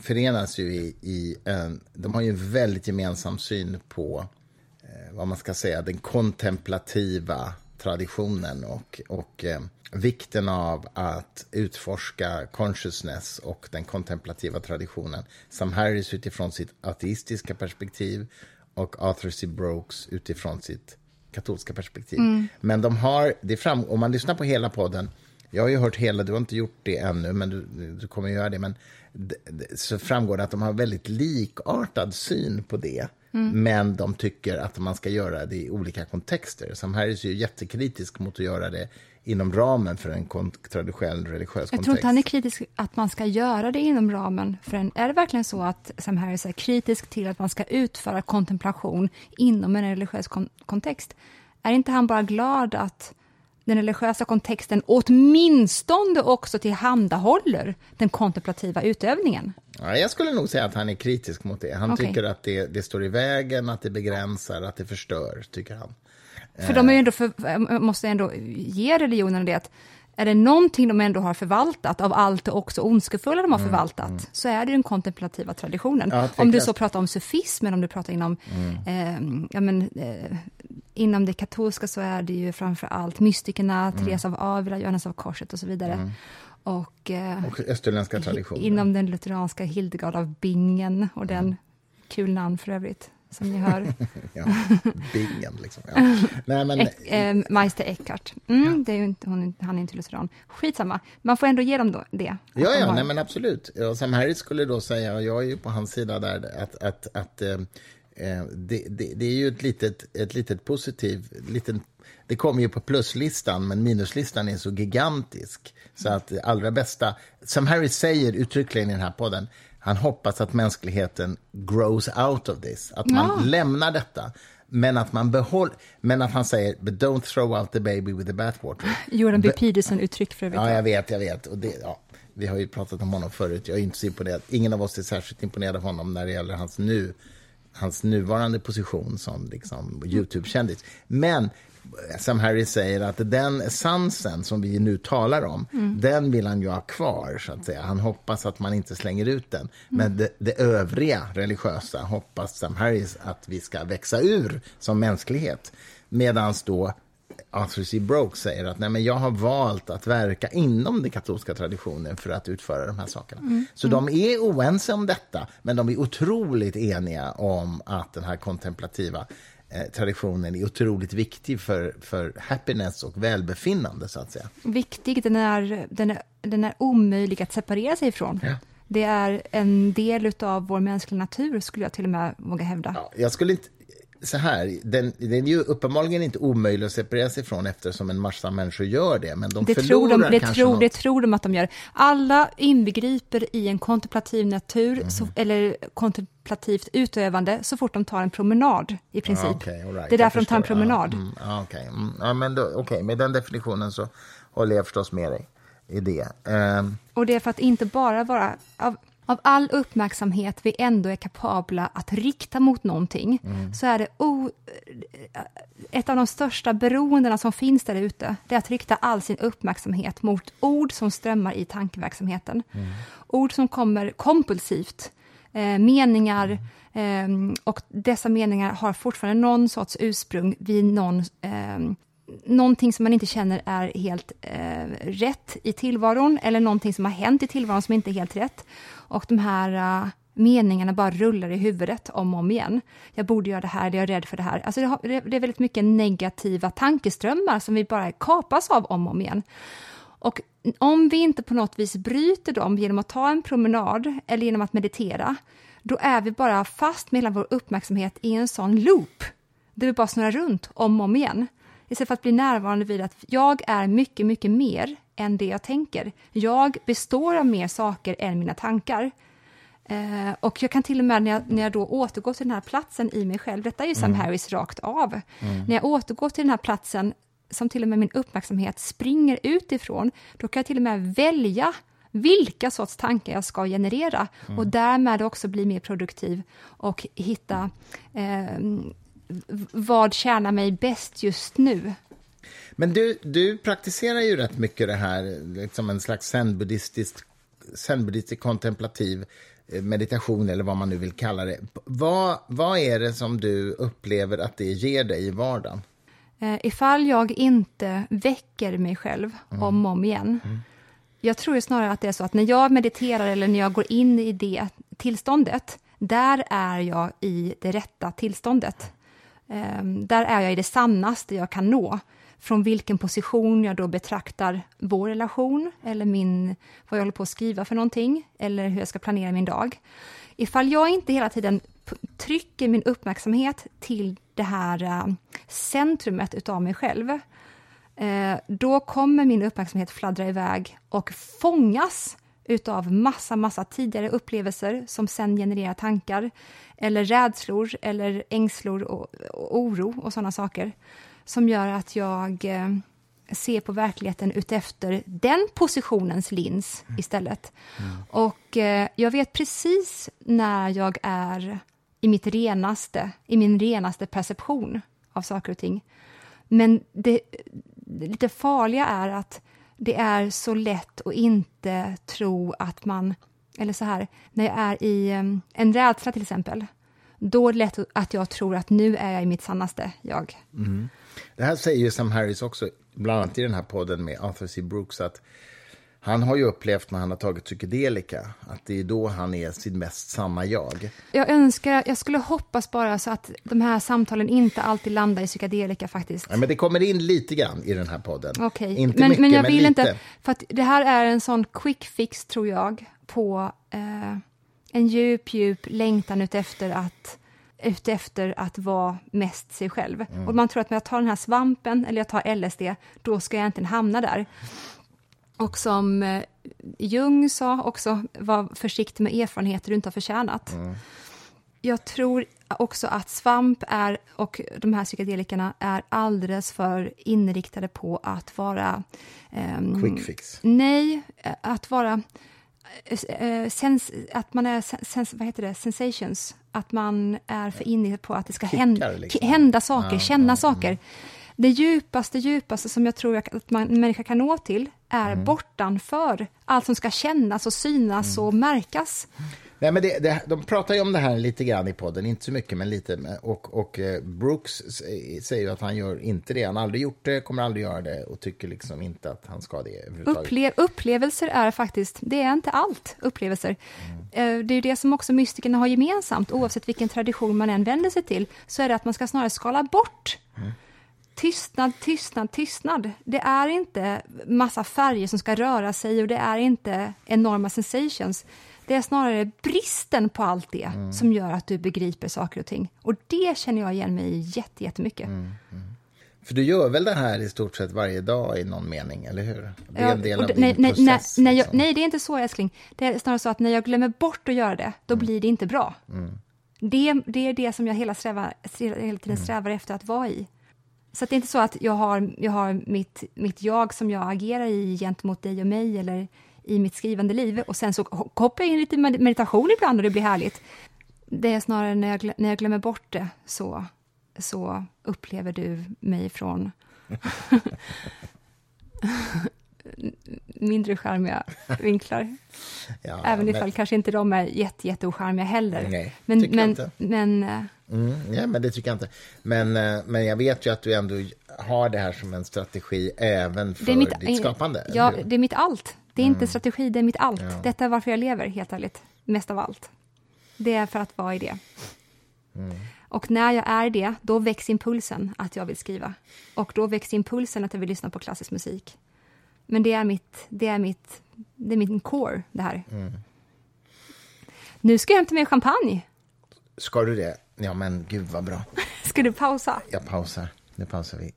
förenas ju i, i en... De har ju en väldigt gemensam syn på eh, vad man ska säga, den kontemplativa traditionen och, och eh, vikten av att utforska consciousness och den kontemplativa traditionen. Sam Harris utifrån sitt ateistiska perspektiv och Arthur C. Brooks utifrån sitt katolska perspektiv. Men de har, det fram, om man lyssnar på hela podden, jag har ju hört hela, du har inte gjort det ännu, men du, du kommer göra det, men så framgår det att de har väldigt likartad syn på det. Men de tycker att man ska göra det i olika kontexter. Sam Harris är ju jättekritisk mot att göra det inom ramen för en traditionell religiös Jag kontext. tror inte han är kritisk att man ska göra det inom ramen för en... Är det verkligen så att Sam Harris är kritisk till att man ska utföra kontemplation inom en religiös kon- kontext? Är inte han bara glad att den religiösa kontexten åtminstone också tillhandahåller den kontemplativa utövningen? Ja, jag skulle nog säga att han är kritisk mot det. Han Okej. tycker att det, det står i vägen, att det begränsar, att det förstör, tycker han. För de är ändå för, jag måste ändå ge religionen det att är det någonting de ändå har förvaltat av allt det också ondskefulla de har förvaltat, så är det den kontemplativa traditionen. Ja, om du så pratar om sufismen, om du pratar inom, eh, ja, men, eh, inom det katolska så är det ju framför allt mystikerna, Therese av Avila, Johannes av Korset och så vidare. Och, eh, Och österländska traditioner. inom den lutheranska Hildegard av Bingen och den, kul namn för övrigt, som ni hör. ja, bingen liksom. Ja. Nej, men, Ek, eh, Meister Eckhart. Mm, det är inte, hon, han är inte lutheran. Skitsamma, man får ändå ge dem då, det. Ja, ja, har- nej, men absolut. Sam Harris skulle då säga, och jag är ju på hans sida där, att, att, att eh, eh, det, det, det är ju ett litet, ett litet positiv... Liten, det kommer ju på pluslistan, men minuslistan är så gigantisk. Så att det allra bästa... Sam Harris säger uttryckligen i den här podden, han hoppas att mänskligheten grows out of this. Att man Ja. lämnar detta. Men att, man behåll, men att han säger, but don't throw out the baby with the bathwater. Jordan B. Peterson-uttryck för övrigt. Ja, jag vet, jag vet. Och det, ja, vi har ju pratat om honom förut. Jag är inte så imponerad. Ingen av oss är särskilt imponerad av honom när det gäller hans, nu, hans nuvarande position som liksom, Youtube-kändis. Men som Harry säger, att den essensen som vi nu talar om, den vill han ju ha kvar. så att säga. Han hoppas att man inte slänger ut den. Men det, det övriga religiösa hoppas Sam Harris att vi ska växa ur som mänsklighet. Medan då Arthur C. Broke säger att Nej, men jag har valt att verka inom den katolska traditionen för att utföra de här sakerna. Så de är oense om detta, men de är otroligt eniga om att den här kontemplativa traditionen är otroligt viktig för, för happiness och välbefinnande, så att säga. Viktig, den är, den, är, den är omöjlig att separera sig ifrån. Ja. Det är en del av vår mänskliga natur, skulle jag till och med våga hävda. Ja, jag skulle inte... Så här, den, den är ju uppenbarligen inte omöjlig att separera sig från eftersom en massa människor gör det, men de Det förlorar tror, de, det, kanske tror, något. det tror de att de gör. Alla inbegriper i en kontemplativ natur, Mhm. så, eller kontemplativt utövande, så fort de tar en promenad, i princip. Ja, okej, all right. Det är därför de tar en promenad. Ja, mm, ja, okej. Mm, ja, men då, okej, med den definitionen så håller jag förstås med dig i det. Ehm, Och det är för att inte bara vara... Av, av all uppmärksamhet vi ändå är kapabla att rikta mot någonting, så är det o, ett av de största beroendena som finns där ute, det är att rikta all sin uppmärksamhet mot ord som strömmar i tankeverksamheten. Ord som kommer kompulsivt, eh, meningar, eh, och dessa meningar har fortfarande någon sorts ursprung vid någon eh, någonting som man inte känner är helt eh, rätt i tillvaron, eller någonting som har hänt i tillvaron som inte är helt rätt. Och de här uh, meningarna bara rullar i huvudet om och om igen. Jag borde göra det här, jag är rädd för det här. Alltså det, har, det är väldigt mycket negativa tankeströmmar som vi bara kapas av om och om igen. Och om vi inte på något vis bryter dem genom att ta en promenad eller genom att meditera, då är vi bara fast med hela vår uppmärksamhet i en sån loop, där vi bara snurrar runt om och om igen. Istället för att bli närvarande vid att jag är mycket, mycket mer än det jag tänker. Jag består av mer saker än mina tankar. Eh, och jag kan till och med när jag, när jag då återgår till den här platsen i mig själv, detta är ju Sam Harris rakt av, när jag återgår till den här platsen som till och med min uppmärksamhet springer utifrån, då kan jag till och med välja vilka sorts tankar jag ska generera och därmed också bli mer produktiv och hitta eh, vad tjänar mig bäst just nu. Men du, du praktiserar ju rätt mycket det här, liksom en slags zen-buddhistisk zen-buddhistisk kontemplativ eh, meditation, eller vad man nu vill kalla det. Vad, vad är det som du upplever att det ger dig i vardagen? Eh, ifall jag inte väcker mig själv om och om igen. Jag tror snarare att det är så att när jag mediterar eller när jag går in i det tillståndet, där är jag i det rätta tillståndet. Eh, där är jag i det sannaste jag kan nå. Från vilken position jag då betraktar vår relation eller min, vad jag håller på att skriva för någonting eller hur jag ska planera min dag. Ifall jag inte hela tiden trycker min uppmärksamhet till det här äh, centrumet utav mig själv, eh, då kommer min uppmärksamhet fladdra iväg och fångas utav massa, massa tidigare upplevelser som sen genererar tankar eller rädslor eller ängslor och, och oro och sådana saker som gör att jag eh, ser på verkligheten utefter den positionens lins istället. Och eh, jag vet precis när jag är i mitt renaste, i min renaste perception av saker och ting. Men det, det lite farliga är att det är så lätt att inte tro att man, eller så här, när jag är i eh, en rädsla till exempel, då är det lätt att jag tror att nu är jag i mitt sannaste jag. Det här säger ju Sam Harris också, bland annat i den här podden med Arthur C. Brooks, att Han har ju upplevt när han har tagit psykedelika att det är då han är sitt mest sanna jag. Jag önskar, jag skulle hoppas bara så att de här samtalen inte alltid landar i psykedelika faktiskt. Ja, men det kommer in lite grann i den här podden. Okej, Inte men, mycket, men jag men vill lite. inte, för att det här är en sån quick fix tror jag på eh, en djup, djup längtan utefter att utefter att vara mest sig själv. Mm. Och man tror att när jag tar den här svampen eller jag tar LSD, då ska jag egentligen hamna där. Och som eh, Jung sa också, var försiktig med erfarenheter du inte har förtjänat. Jag tror också att svamp är, och de här psykedelikerna är alldeles för inriktade på att vara... ehm, Quick fix. Nej, eh, att vara... eh, Sens, att man är, sen- sens, vad heter det, sensations. Att man är för inne på att det ska hända, liksom. hända saker, känna saker. Det djupaste, djupaste som jag tror att man, en människa kan nå till är Mm. bortanför allt som ska kännas och synas och märkas. Nej, men det, det, de pratar ju om det här lite grann i podden, inte så mycket, men lite. Och, och eh, Brooks sä- säger ju att han gör inte det. Han har aldrig gjort det, kommer aldrig göra det och tycker liksom inte att han ska det. Upple upplevelser är faktiskt, det är inte allt upplevelser. Mm. Eh, Det är det som också mystikerna har gemensamt, oavsett vilken tradition man än vänder sig till, så är det att man ska snarare skala bort. Mm. Tystnad, tystnad, tystnad. Det är inte massa färger som ska röra sig och det är inte enorma sensations. Det är snarare bristen på allt det Mm. som gör att du begriper saker och ting. Och det känner jag igen mig i jätte- jättemycket. Mm. För du gör väl det här i stort sett varje dag i någon mening, eller hur? Det är en del av din nej, nej, process. nej, jag, liksom. nej, det är inte så älskling. Det är snarare så att när jag glömmer bort att göra det, då Mm. blir det inte bra. Det, det är det som jag hela, strävar, hela Mm. tiden strävar efter att vara i. Så att det är inte så att jag har, jag har mitt, mitt jag som jag agerar i gentemot dig och mig eller i mitt skrivande liv och sen så kopplar jag in lite med- meditation ibland och det blir härligt. Det är snarare när jag, när jag glömmer bort det så, så upplever du mig från mindre charmiga vinklar. Ja, Även men- ifall kanske inte de är jätte, jätte heller. Nej, men, tycker jag men, inte. men eh, Mm, ja, men det tycker jag inte. Men, eh, men jag vet ju att du ändå har det här som en strategi även för mitt, ditt skapande. Ja, det är mitt allt. Det är inte strategi, det är mitt allt. Detta är varför jag lever, helt ärligt. Mest av allt. Det är för att vara i det. Och när jag är det, då väcks impulsen att jag vill skriva. Och då väcks impulsen att jag vill lyssna på klassisk musik. Men det är mitt, det är mitt, det är min core, det här. Nu ska jag hämta mer champagne. Ska du det? Ja, men gud vad bra. Ska du pausa? Jag pausar. Nu pausar vi.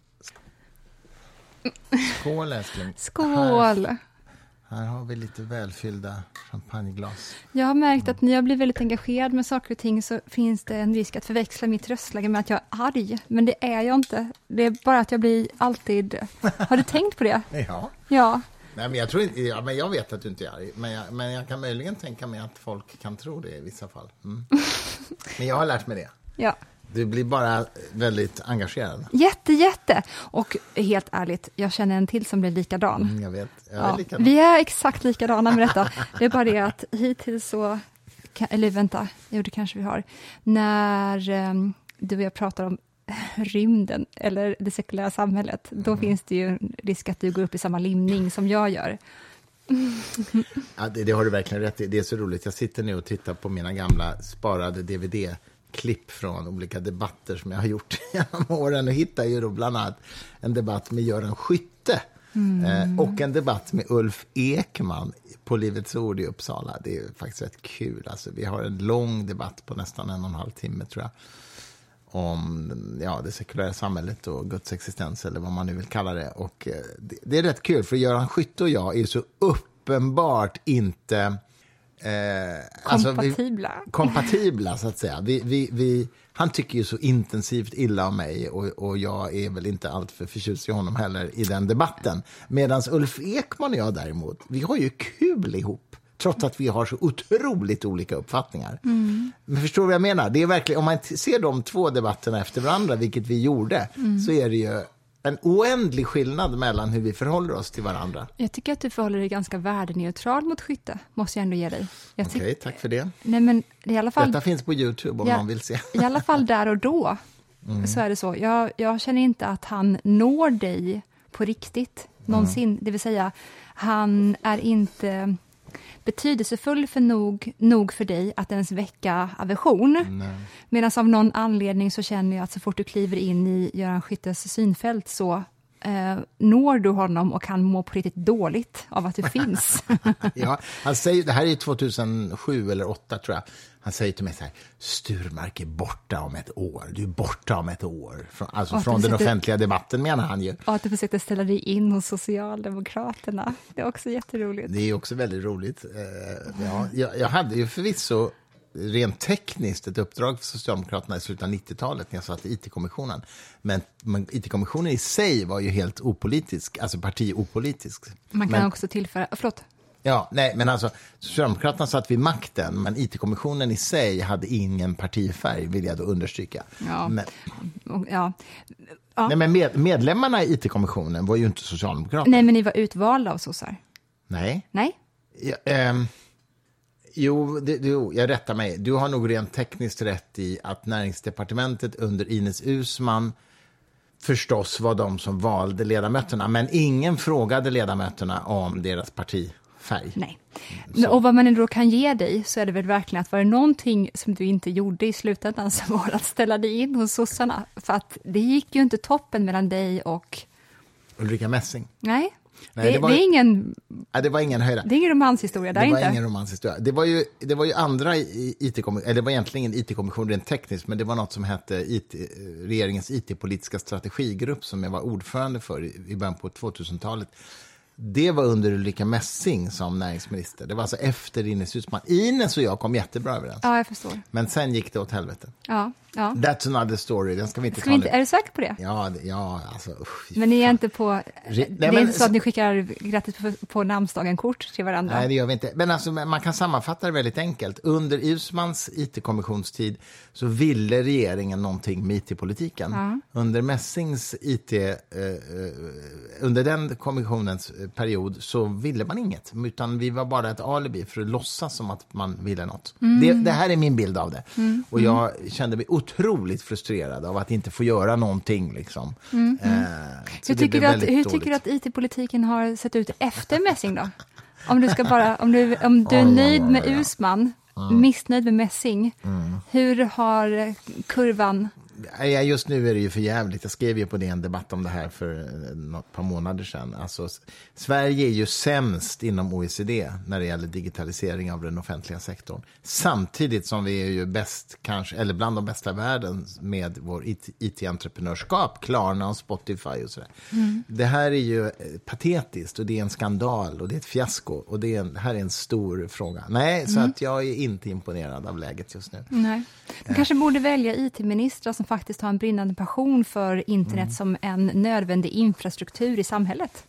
Skål, älskling. Skål! här har vi lite välfyllda champagneglas. Jag har märkt att när jag blir väldigt engagerad med saker och ting så finns det en risk att förväxla mitt röstläge med att jag är arg. Men det är jag inte. Det är bara att jag blir alltid... Har du tänkt på det? Ja. Ja. Nej, men jag, tror inte, ja, men jag vet att du inte är arg, men jag, men jag kan möjligen tänka mig att folk kan tro det i vissa fall. Mm. Men jag har lärt mig det. ja. Du blir bara väldigt engagerad. Jätte, jätte. Och helt ärligt, jag känner en till som blir likadan. Mm, Jag vet. Jag är Ja, likadan. vi är exakt likadana med detta. Det är bara det att hittills så... Eller vänta, jo det kanske vi har. När ehm, du och jag pratar om rymden eller det sekulära samhället, då finns det ju en risk att du går upp i samma limning som jag gör. Ja, det, det har du verkligen rätt i. Det är så roligt. Jag sitter nu och tittar på mina gamla sparade DVD-klipp från olika debatter som jag har gjort genom åren och hittar ju då bland annat en debatt med Göran Skytte eh, och en debatt med Ulf Ekman på Livets Ord i Uppsala. Det är faktiskt rätt kul. Alltså, vi har en lång debatt på nästan en och en halv timme, tror jag om ja, det sekulära samhället och Guds existens, eller vad man nu vill kalla det. Och eh, det, det är rätt kul, för Göran Skytte och jag är så uppenbart inte... Eh, alltså vi- Kompatibla. kompatibla, så att säga. Vi, vi, vi, han tycker ju så intensivt illa om mig och, och jag är väl inte alltför förtjust i honom heller i den debatten. Medan Ulf Ekman och jag däremot, vi har ju kul ihop. Trots att vi har så otroligt olika uppfattningar. Men förstår du vad jag menar? Det är verkligen, om man ser de två debatterna efter varandra, vilket vi gjorde, så är det ju en oändlig skillnad mellan hur vi förhåller oss till varandra. Jag tycker att du förhåller dig ganska värdeneutral mot skytte, måste jag ändå ge dig. Okej, tack för det. Nej, men i alla fall... Detta finns på Youtube om Ja, någon vill se. I alla fall där och då, så är det så. Jag, jag känner inte att han når dig på riktigt, någonsin. Det vill säga, han är inte betydelsefull för nog, nog för dig att ens väcka aversion. Medan av någon anledning så känner jag att så fort du kliver in i Göran Skyttes synfält så eh, når du honom och han mår på riktigt dåligt av att du finns. ja, han säger, det här är 2007 eller 2008 tror jag. Han säger till mig så här, Sturmark är borta om ett år. Du är borta om ett år. Från, alltså från den försökte, offentliga debatten menar han ju. Och att du försökte ställa dig in hos Socialdemokraterna. Det är också jätteroligt. Det är också väldigt roligt. Uh, ja, jag, jag hade ju förvisso rent tekniskt ett uppdrag för Socialdemokraterna i slutet av 90-talet när jag satt i IT-kommissionen. Men, men IT-kommissionen i sig var ju helt opolitisk, alltså partiopolitisk. Man kan men, också tillföra, förlåt. Ja, nej, men alltså Socialdemokraterna satt vid makten, men IT-kommissionen i sig hade ingen partifärg, vill jag då understryka. Ja. Men, ja. ja. Nej, men med, medlemmarna i IT-kommissionen var ju inte socialdemokrater. Nej, men ni var utvalda av sossar. Nej. Nej. Ja, ähm, Jo, det, jo, jag rättar mig. Du har nog rent tekniskt rätt i att näringsdepartementet under Ines Usman förstås var de som valde ledamöterna, men ingen frågade ledamöterna om deras partifärg. Nej. Så. Och vad man ändå kan ge dig så är det väl verkligen att var det någonting som du inte gjorde i slutändan så var det att ställa dig in hos sossarna. För att det gick ju inte toppen mellan dig och Ulrika Messing. Nej, Nej, det, det, var, det, är ingen... Ja, det var ingen höjda. Det är ingen romanshistoria där det inte. var ingen romanshistoria. Det var ju, det var ju andra IT-kommission, eller det var egentligen IT-kommission rent tekniskt, men det var något som hette IT, regeringens IT-politiska strategigrupp som jag var ordförande för i början på 2000-talet. Det var under Ulrika Messing som näringsminister. Det var alltså efter Ines Uusmann. Ines och jag kom jättebra överens. Ja, jag förstår. Men sen gick det åt helvete. Ja, ja. That's another story. Den ska vi inte ska ta vi inte, nu. Är du säker på det? Ja, ja alltså usch, Men ni är inte på... Det nej, är men, inte så att ni skickar grattis på, på namnsdagen-kort till varandra? Nej, det gör vi inte. Men alltså, man kan sammanfatta det väldigt enkelt. Under Usmans IT-kommissionstid så ville regeringen någonting med IT-politiken. Ja. Under Messings IT... Eh, under den kommissionens period så ville man inget. Utan vi var bara ett alibi för att låtsas som att man ville något. Mm. Det, det, här är min bild av det. Mm. Och jag kände mig otroligt frustrerad av att inte få göra någonting. Liksom. Mm. Eh, hur tycker, du att, hur tycker du att IT-politiken har sett ut efter Messing då? Om du, ska bara, om du, om du är nöjd med Usman, mm. missnöjd med Messing, mm. hur har kurvan Ja, just nu är det ju för jävligt. Jag skrev ju på en debatt om det här för ett par månader sedan. Alltså, Sverige är ju sämst inom OECD när det gäller digitalisering av den offentliga sektorn. Samtidigt som vi är ju bäst, kanske, eller bland de bästa i världen med vår IT-entreprenörskap, Klarna och Spotify och sådär. Mm. Det här är ju eh, patetiskt och det är en skandal och det är ett fiasko och det, är en, det här är en stor fråga. Nej, så mm. att jag är inte imponerad av läget just nu. Nej. Du kanske borde välja IT-ministrar som faktiskt har en brinnande passion för internet mm. som en nödvändig infrastruktur i samhället.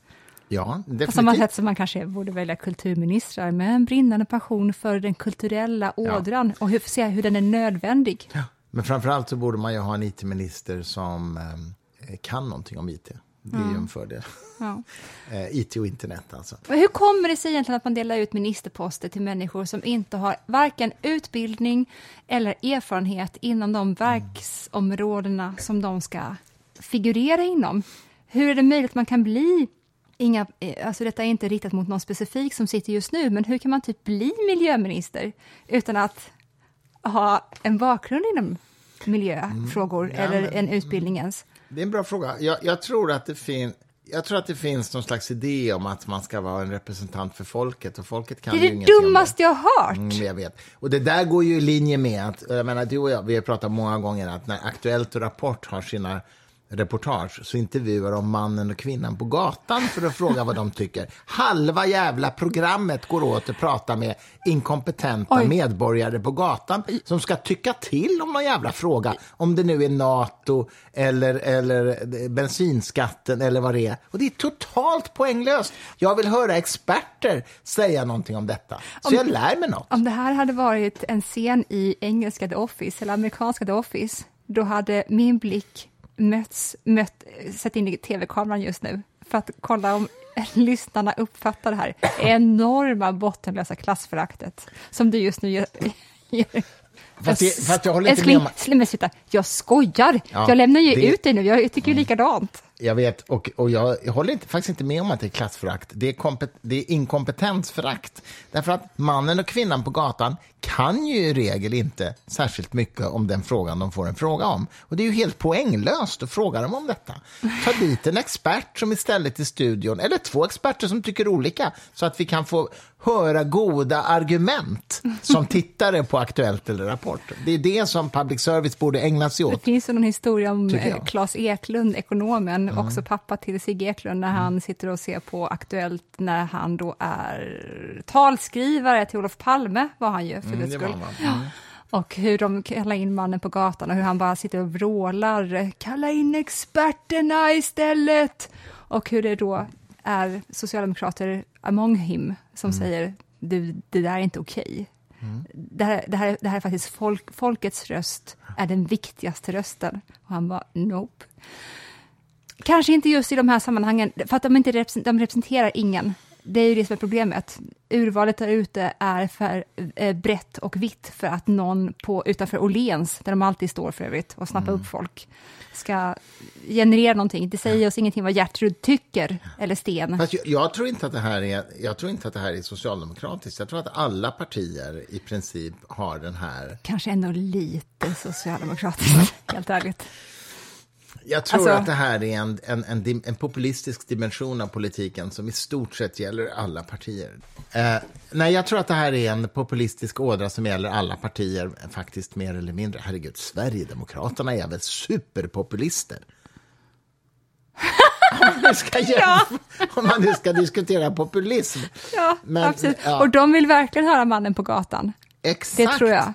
Ja, definitivt. På samma sätt som man kanske borde välja kulturministrar med en brinnande passion för den kulturella ådran ja. och hur, se hur den är nödvändig. Ja. Men framförallt så borde man ju ha en IT-minister som eh, kan någonting om IT. Är mm. ju en fördel. Ja. eh, IT och internet alltså. Och hur kommer det sig egentligen att man delar ut ministerposter till människor som inte har varken utbildning eller erfarenhet inom de verksområdena som de ska figurera inom? Hur är det möjligt att man kan bli Inga, alltså detta är inte riktat mot någon specifik som sitter just nu, men hur kan man typ bli miljöminister utan att ha en bakgrund inom miljöfrågor mm. ja, eller men, en utbildning ens? Det är en bra fråga. Jag, jag tror att det finns jag tror att det finns någon slags idé om att man ska vara en representant för folket och folket kan Det är det dummaste jag har hört. Mm, jag vet. Och det där går ju i linje med att, jag menar du och jag, vi har pratat många gånger att när Aktuellt och Rapport har sina reportage så intervjuar de mannen och kvinnan på gatan för att fråga vad de tycker. Halva jävla programmet går åt att prata med inkompetenta Oj. medborgare på gatan som ska tycka till om någon jävla fråga. Om det nu är Nato eller, eller bensinskatten eller vad det är. Och det är totalt poänglöst. Jag vill höra experter säga någonting om detta. Så om, jag lär mig något. Om det här hade varit en scen i engelska The Office eller amerikanska The Office, då hade min blick möts, mött, sett in i tv-kameran just nu för att kolla om lyssnarna uppfattar det här enorma bottenlösa klassföraktet som du just nu gör. Fast, det, fast jag håller inte med om... sluta, jag skojar. Ja, jag lämnar ju det... ut dig nu, jag tycker ju likadant. Jag vet, och, och jag, jag håller inte, faktiskt inte med om att det är klassförakt. Det är, kompet, det är inkompetensförakt. Därför att mannen och kvinnan på gatan kan ju i regel inte särskilt mycket om den frågan de får en fråga om. Och det är ju helt poänglöst att fråga dem om detta. Ta dit en expert som istället i studion, eller två experter som tycker olika, så att vi kan få höra goda argument som tittare på Aktuellt eller Rapport. Det är det som public service borde ägna sig åt. Det finns ju någon historia om Claes Eklund, ekonomen, mm. också pappa till Sigge Eklund, när han sitter och ser på Aktuellt när han då är talskrivare till Olof Palme, var han ju för mm, dess skull. Mm. Och hur de kallar in mannen på gatan och hur han bara sitter och vrålar, kalla in experterna istället! Och hur det då är socialdemokrater among him som mm. säger du, det där är inte okej. Okay. Mm. Det, här, det, här, det här är faktiskt folk, folkets röst, är den viktigaste rösten. Och han bara, nope. Kanske inte just i de här sammanhangen, för att de, inte de representerar ingen. Det är ju det som är problemet. Urvalet där ute är för eh, brett och vitt för att någon på, utanför Åhléns, där de alltid står för övrigt, och snappar mm. upp folk, ska generera någonting. Det säger oss ingenting vad Gertrud tycker, eller Sten. Fast jag, jag, tror inte att det här är, jag tror inte att det här är socialdemokratiskt. Jag tror att alla partier i princip har den här... Kanske ändå lite socialdemokratiskt, helt ärligt. Jag tror alltså, att det här är en, en, en, en, populistisk dimension av politiken som i stort sett gäller alla partier. Eh, nej, jag tror att det här är en populistisk ådra som gäller alla partier, faktiskt mer eller mindre. Herregud, Sverigedemokraterna är väl superpopulister? om, man ska ja. om man nu ska diskutera populism. Ja, Men, absolut. Ja. Och de vill verkligen höra mannen på gatan. Exakt. Det tror jag.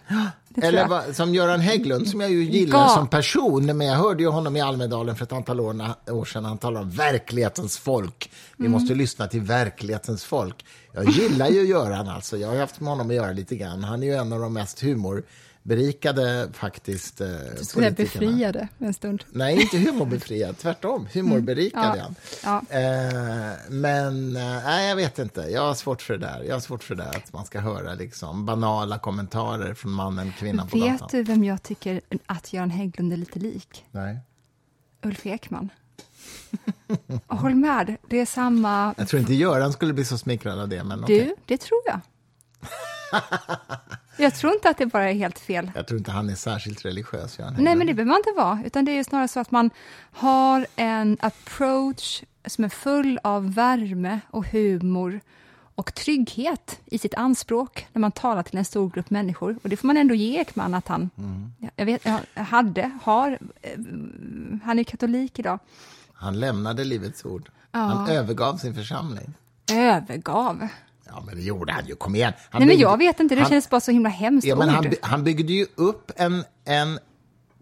Eller va, som Göran Hägglund, som jag ju gillar ja. som person, men jag hörde ju honom i Almedalen för ett antal år, år sedan, han talade om verklighetens folk. Vi mm. måste lyssna till verklighetens folk. Jag gillar ju Göran alltså, jag har haft med honom att göra lite grann. Han är ju en av de mest humor berikade faktiskt eh, Du skulle befriade en stund. Nej, inte humorbefriad, tvärtom. Humorberikade mm. ja. ja. Eh, men eh, nej, jag vet inte. Jag har svårt för det där. Jag har svårt för det där att man ska höra liksom banala kommentarer från mannen, kvinnan på vet gatan. Vet du vem jag tycker att Göran Hägglund är lite lik? Nej. Ulf Ekman. Håll med, det är samma... Jag tror inte Göran skulle bli så smickrad av det. Men du, okay. det tror jag. Jag tror inte att det bara är helt fel. Jag tror inte han är särskilt religiös. Göran Nej, men det behöver man inte vara. Utan det är snarare så att man har en approach som är full av värme och humor och trygghet i sitt anspråk när man talar till en stor grupp människor. Och det får man ändå ge Ekman att han mm. jag vet, jag hade, har, eh, han är katolik idag. Han lämnade Livets Ord. Ja. Han övergav sin församling. Övergav? Ja, men det gjorde han ju. Kom igen. Han Nej, byggde, men jag vet inte. Det han, känns bara så himla hemskt ja, men han, han byggde ju upp en, en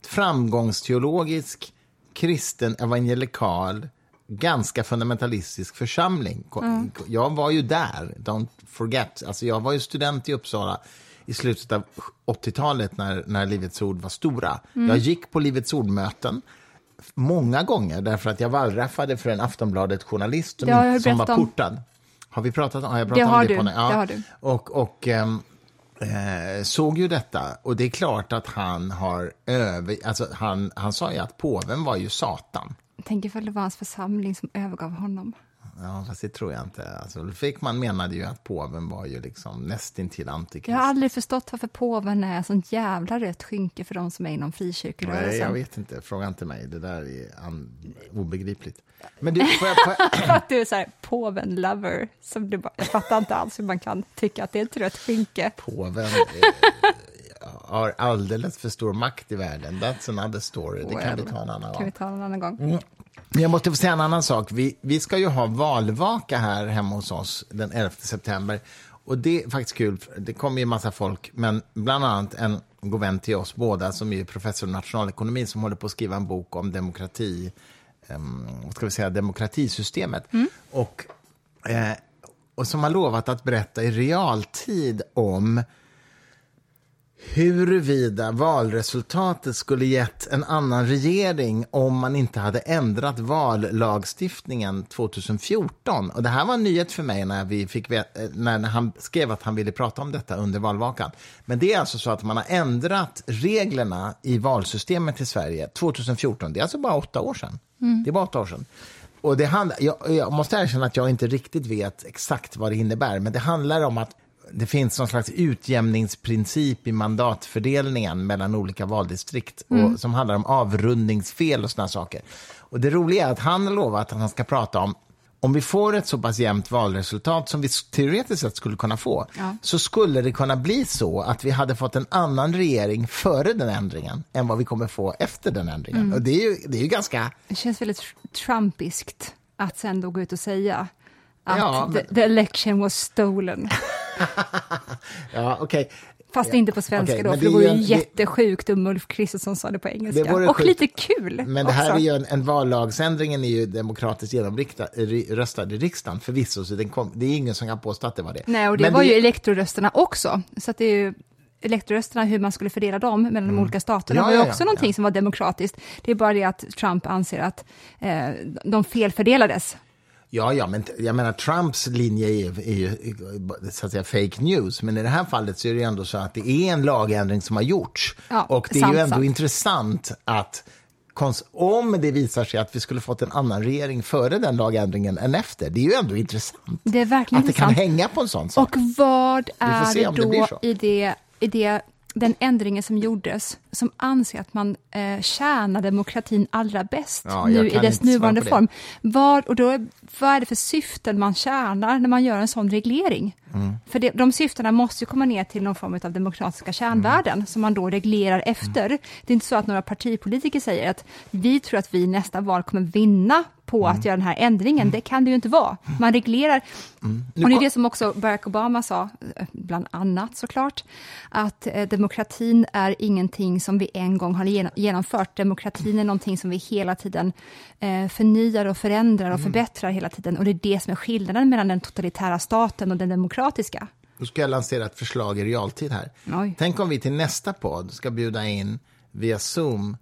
framgångsteologisk, kristen, evangelikal, ganska fundamentalistisk församling. Mm. Jag var ju där, don't forget. Alltså, jag var ju student i Uppsala i slutet av 80-talet när, när Livets Ord var stora. Mm. Jag gick på Livets Ord-möten många gånger därför att jag wallraffade för en Aftonbladet-journalist som, som var portad. Har vi pratat om, har jag pratat det? Har om det, du. På, ja. det har du. Och, och ähm, eh, såg ju detta. Och det är klart att han har över... Alltså han, han sa ju att påven var ju Satan. Tänk ifall det var hans församling som övergav honom. Ja, fast det tror jag inte. Alltså, Fickman menade ju att påven var ju liksom nästintill antikrist. Jag har aldrig förstått varför påven är sånt jävla rött skynke för de som är inom frikyrkorörelsen. Nej, jag vet inte. Fråga inte mig. Det där är obegripligt. Men du, får jag, får jag... att du är så här. Som du bara, jag fattar inte alls hur man kan tycka att det är ett rött skynke. Påven har alldeles för stor makt i världen. That's another story. Det kan vi ta en annan gång. Kan vi ta en annan gång. Mm. Jag måste få säga en annan sak. Vi, vi ska ju ha valvaka här hemma hos oss den 11 september. Och det är faktiskt kul. Det kommer ju en massa folk, men bland annat en god vän till oss båda som är professor i nationalekonomi som håller på att skriva en bok om demokrati um, vad ska vi säga, demokratisystemet. Mm. Och, eh, och som har lovat att berätta i realtid om huruvida valresultatet skulle gett en annan regering om man inte hade ändrat vallagstiftningen 2014. Och det här var en nyhet för mig när, vi fick veta, när han skrev att han ville prata om detta under valvakan. Men det är alltså så att man har ändrat reglerna i valsystemet i Sverige 2014. Det är alltså bara åtta år sedan. Mm. Det är bara åtta år sedan. Och det jag, jag måste erkänna att jag inte riktigt vet exakt vad det innebär, men det handlar om att det finns någon slags utjämningsprincip i mandatfördelningen mellan olika valdistrikt mm. och, som handlar om avrundningsfel och såna saker. Och det roliga är att han har lovat att han ska prata om om vi får ett så pass jämnt valresultat som vi teoretiskt sett skulle kunna få, ja. så skulle det kunna bli så att vi hade fått en annan regering före den ändringen än vad vi kommer få efter den ändringen. Mm. Och det är, ju, det är ju ganska... Det känns väldigt trumpiskt att sen då gå ut och säga att ja, men... the, the election was stolen. ja, okej. Okay. Fast ja. inte på svenska okay, då, för det vore ju en, jättesjukt om Ulf Kristersson sa det på engelska. Det och sjukt. lite kul Men det här också. är ju en, en vallagsändringen är ju demokratiskt genomröstad i riksdagen förvisso, så kom, det är ingen som kan påstå att det var det. Nej, och det Men var det... ju elektorrösterna också, så att det är ju elektorrösterna, hur man skulle fördela dem mellan mm. de olika staterna, ja, var ju också ja, någonting som var demokratiskt. Det är bara det att Trump anser att eh, de felfördelades Ja, ja, men jag menar Trumps linje är, är ju så att säga fake news, men i det här fallet så är det ändå så att det är en lagändring som har gjorts. Ja, och det är ju ändå sant. intressant att om det visar sig att vi skulle fått en annan regering före den lagändringen än efter, det är ju ändå intressant. Det Att det kan hänga på en sån sak. Och vad är det då det i, det, i det den ändringen som gjordes, som anser att man eh, tjänar demokratin allra bäst ja, nu i dess nuvarande form. Vad, och då, vad är det för syften man tjänar när man gör en sån reglering? Mm. För det, de syftena måste ju komma ner till någon form av demokratiska kärnvärden mm. som man då reglerar efter. Mm. Det är inte så att några partipolitiker säger att vi tror att vi nästa val kommer vinna på mm. att göra den här ändringen. Mm. Det kan det ju inte vara. Man reglerar. Mm. Och det är det som också Barack Obama sa, eh, bland annat såklart, att eh, demokratin är ingenting som vi en gång har genomfört. Demokratin är någonting som vi hela tiden eh, förnyar och förändrar och mm. förbättrar hela tiden. Och det är det som är skillnaden mellan den totalitära staten och den demokratiska. Nu ska jag lansera ett förslag i realtid här. Oj. Tänk om vi till nästa podd ska bjuda in via Zoom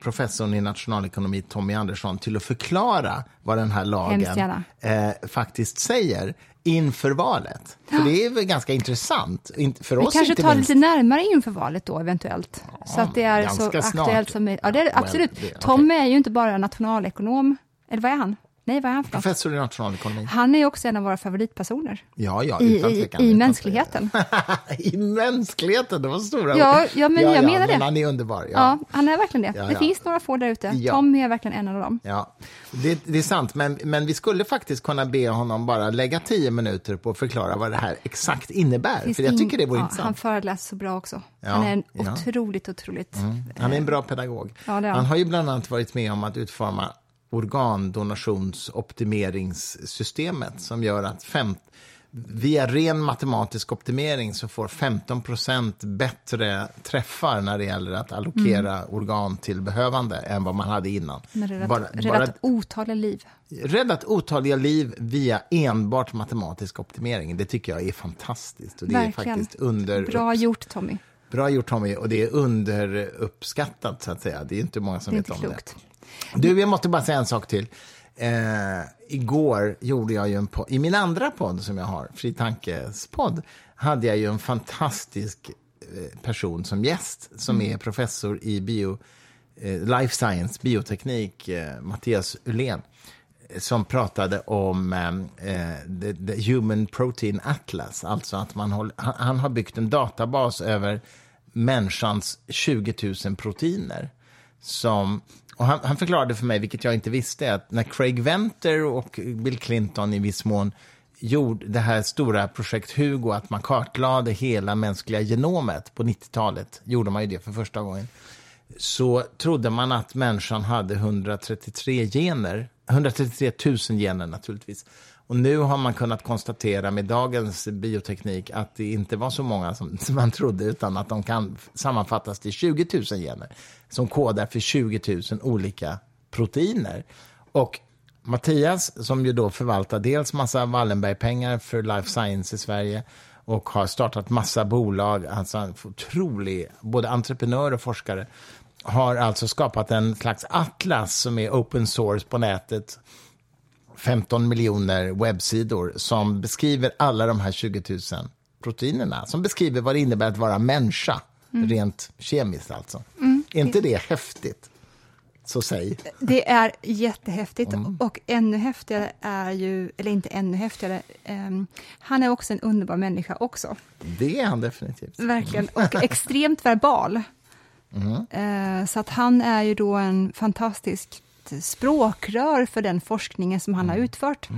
professorn i nationalekonomi Tommy Andersson till att förklara vad den här lagen eh, faktiskt säger inför valet. För det är väl ganska intressant. För oss Vi kanske tar minst. lite närmare inför valet då eventuellt. Ja, så att det är så aktuellt som möjligt. Ja, det är absolut. Well, det, okay. Tommy är ju inte bara nationalekonom, eller vad är han? Nej, vad är han för Professor i nationalekonomi. Han är också en av våra favoritpersoner. Ja, ja, I, i, i mänskligheten. I mänskligheten, det var stora ja, ord. Ja, men ja, jag ja, menar det. Men han är underbar. Ja. ja han är verkligen det. det finns några få där ute. Tommy är verkligen en av dem. Ja, det, det, är sant, men, men vi skulle faktiskt kunna be honom bara lägga tio minuter på att förklara vad det här exakt innebär. Finns för jag tycker det vore intressant. Han föreläser så bra också. han är en otroligt, otroligt... Mm. Han är en bra pedagog. han har ju bland annat varit med om att utforma organdonationsoptimeringssystemet som gör att fem, via ren matematisk optimering så får 15% bättre träffar när det gäller att allokera mm. organ till behövande än vad man hade innan. Men räddat, bara, räddat bara, otaliga liv. Räddat otaliga liv via enbart matematisk optimering. Det tycker jag är fantastiskt. Och det Verkligen. är faktiskt under... Bra gjort, Tommy. Bra gjort, Tommy. Och det är underuppskattat, så att säga. Det är inte många som vet om klokt. det. Du, jag måste bara säga en sak till. Eh, igår gjorde jag ju en podd, i min andra podd som jag har, Fri Tankes podd, hade jag ju en fantastisk eh, person som gäst som mm. är professor i bio, eh, life science, bioteknik, eh, Mattias Ullén som pratade om eh, the, the, Human Protein Atlas. Alltså att man håller, han, han, har byggt en databas över människans 20 000 proteiner. Som och han, han, förklarade för mig, vilket jag inte visste, att när Craig Venter och Bill Clinton i viss mån gjorde det här stora projekt Hugo, att man kartlade hela mänskliga genomet på 90-talet, gjorde man ju det för första gången, så trodde man att människan hade 133 gener, 133 000 gener naturligtvis. Och nu har man kunnat konstatera med dagens bioteknik att det inte var så många som, man trodde, utan att de kan sammanfattas till 20 000 gener som kodar för 20 000 olika proteiner. Och Mattias, som ju då förvaltar dels massa Wallenbergpengar för life science i Sverige och har startat massa bolag. Alltså en otrolig, både entreprenör och forskare. Har alltså skapat en slags atlas som är open source på nätet. 15 miljoner webbsidor som beskriver alla de här 20 000 proteinerna. Som beskriver vad det innebär att vara människa, rent kemiskt alltså. Är inte det häftigt? Så säg. Det är jättehäftigt och ännu häftigare är ju, eller inte ännu häftigare, ehm, han är också en underbar människa också. Det är han definitivt. Verkligen, och extremt verbal. Eh, så att han är ju då en fantastisk språkrör för den forskningen som han har utfört.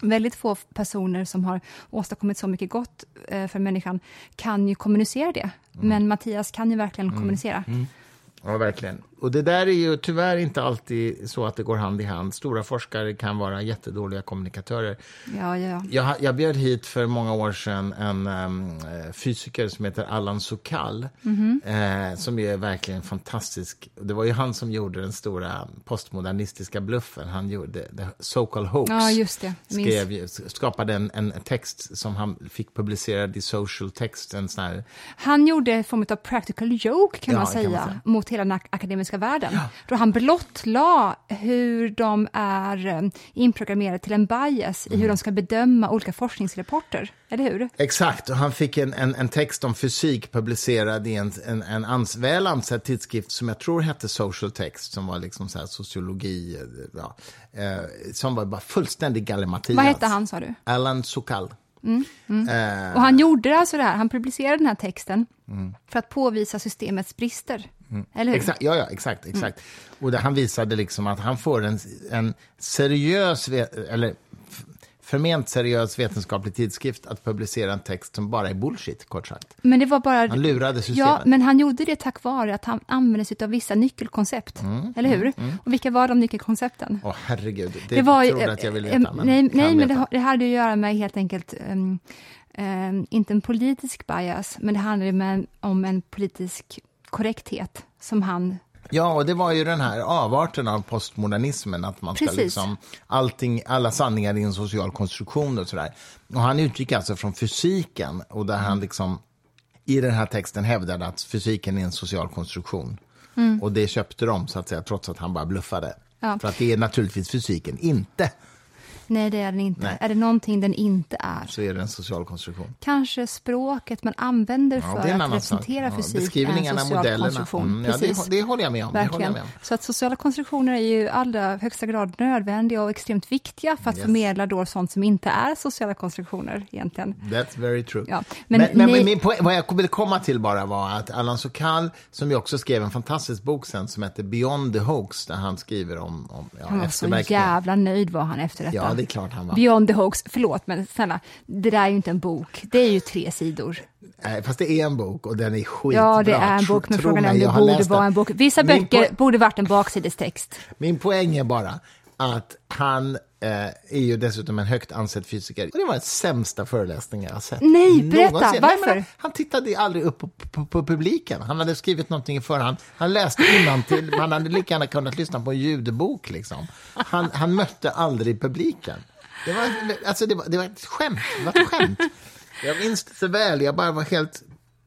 Väldigt få personer som har åstadkommit så mycket gott eh, för människan kan ju kommunicera det. Men Mattias kan ju verkligen kommunicera. Ja, verkligen. Och det där är ju tyvärr inte alltid så att det går hand i hand. Stora forskare kan vara jättedåliga kommunikatörer. Ja, ja, ja. Jag, jag bjöd hit för många år sedan en um, fysiker som heter Allan Sokal, eh, som är verkligen fantastisk. Det var ju han som gjorde den stora postmodernistiska bluffen. Han gjorde The So-Called Hoax. Ja, just det. Skrev, skapade en, en text som han fick publicerad i Social Text, en sån här Han gjorde en form av practical joke kan Ja, man kan säga, man säga. mot hela den ak- akademiska världen. Då han blottlade hur de är eh, inprogrammerade till en bias Mm. i hur de ska bedöma olika forskningsrapporter. Eller hur? Exakt, och han fick en, en, en text om fysik publicerad i en, en, en ans, väl ansedd tidskrift som jag tror hette Social Text, som var liksom så sociologi, eh, ja, eh, som var bara fullständig gallimatias. Vad hette han sa du? Alan Sokal. Eh, Och han gjorde alltså det här, han publicerade den här texten Mm. för att påvisa systemets brister. Eller hur? Exakt, ja, ja, exakt. exakt. Och det, han visade liksom att han får en, en seriös, eller förment seriös vetenskaplig tidskrift att publicera en text som bara är bullshit, kort sagt. Men det var bara... Han lurade systemet. Ja, men han gjorde det tack vare att han använde sig av vissa nyckelkoncept. Mm, Eller hur? Och vilka var de nyckelkoncepten? Åh, herregud. Det, det var trodde att jag ville eh, veta. Men nej, nej men det, det hade att göra med helt enkelt, ehm, ehm, inte en politisk bias, men det handlade med, om en politisk korrekthet som han... Ja, och det var ju den här avarten av postmodernismen, att man ska Precis. liksom, allting, alla sanningar i en social konstruktion och sådär. Och han utgick alltså från fysiken, och där han liksom i den här texten hävdade att fysiken är en social konstruktion. Och det köpte de, så att säga, trots att han bara bluffade. Ja. För att det är naturligtvis fysiken inte, Nej, det är den inte. Nej. Är det någonting den inte är? så är det en social konstruktion. Kanske språket man använder för Ja, en att annan sak. representera Ja, fysik är en beskrivningarna, social modellerna. konstruktion. Mm, ja, det, det håller jag med om. Verkligen. med om. Så att sociala konstruktioner är ju i allra högsta grad nödvändiga och extremt viktiga för att Yes. förmedla då sånt som inte är sociala konstruktioner egentligen. That's very true. Ja, men men men, min poäng, vad jag ville komma till bara var att Allan Sokal, som ju också skrev en fantastisk bok sen som heter Beyond the Hoax, där han skriver om, om ja, Han var så jävla nöjd var han efter detta. Ja, det är klart han var. Beyond the hoax, förlåt men snälla, det där är ju inte en bok, det är ju tre sidor. Nej, Fast det är en bok och den är skitbra. Ja, det är en bok, men frågan är om det borde vara en bok. Vissa Min böcker borde varit en baksidestext. Min poäng är bara att han eh, är ju dessutom en högt ansedd fysiker. Och det var den sämsta föreläsningen jag har sett. Nej, berätta, någonsin. varför? Nej, han tittade aldrig upp på, på, på publiken. Han hade skrivit någonting i förhand. Han läste till. Man hade lika gärna kunnat lyssna på en ljudbok. Liksom. Han, han mötte aldrig publiken. Det var, alltså, det, var, det var ett skämt. Det var ett skämt. Jag minns det så väl. Jag bara var helt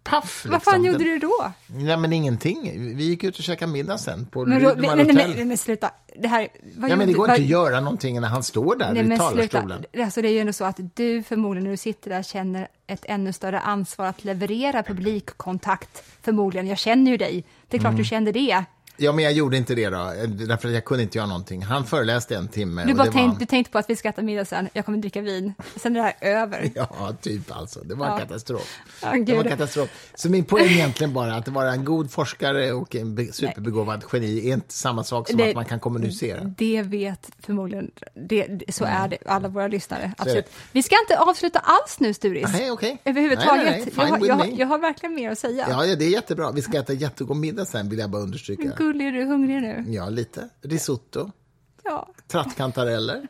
paff. Vad fan liksom. gjorde du då? Nej, men ingenting. Vi gick ut och käkade middag sen på Men, Rydman nej, nej, nej, men sluta. Det här, vad Ja, men det går vad- inte att göra någonting när han står där Nej, i men talarstolen. sluta. Alltså, det är ju ändå så att du förmodligen när du sitter där känner ett ännu större ansvar att leverera publikkontakt. Förmodligen. Jag känner ju dig. Det är klart Mm. du kände det. Ja, men jag gjorde inte det då, därför att jag kunde inte göra någonting. Han föreläste en timme. Du, bara tänkt, du tänkte på att vi ska äta middag sen, jag kommer dricka vin. Sen är det här över. Ja, typ alltså. Det var en Ja. katastrof. Ja, det var katastrof. Så min poäng är egentligen bara att vara en god forskare och en be- superbegåvad geni är inte samma sak som Det- att man kan kommunicera. Det vet förmodligen, det, så är det, alla våra lyssnare. Absolut. Vi ska inte avsluta alls nu, Sturis. Nej, okej. Överhuvudtaget. Nej, nej, nej. Jag, har- jag, jag har verkligen mer att säga. Ja, ja, det är jättebra. Vi ska äta jättegod middag sen, vill jag bara understryka. Gullig, är du hungrig nu? Ja, lite. Risotto, Ja. trattkantareller.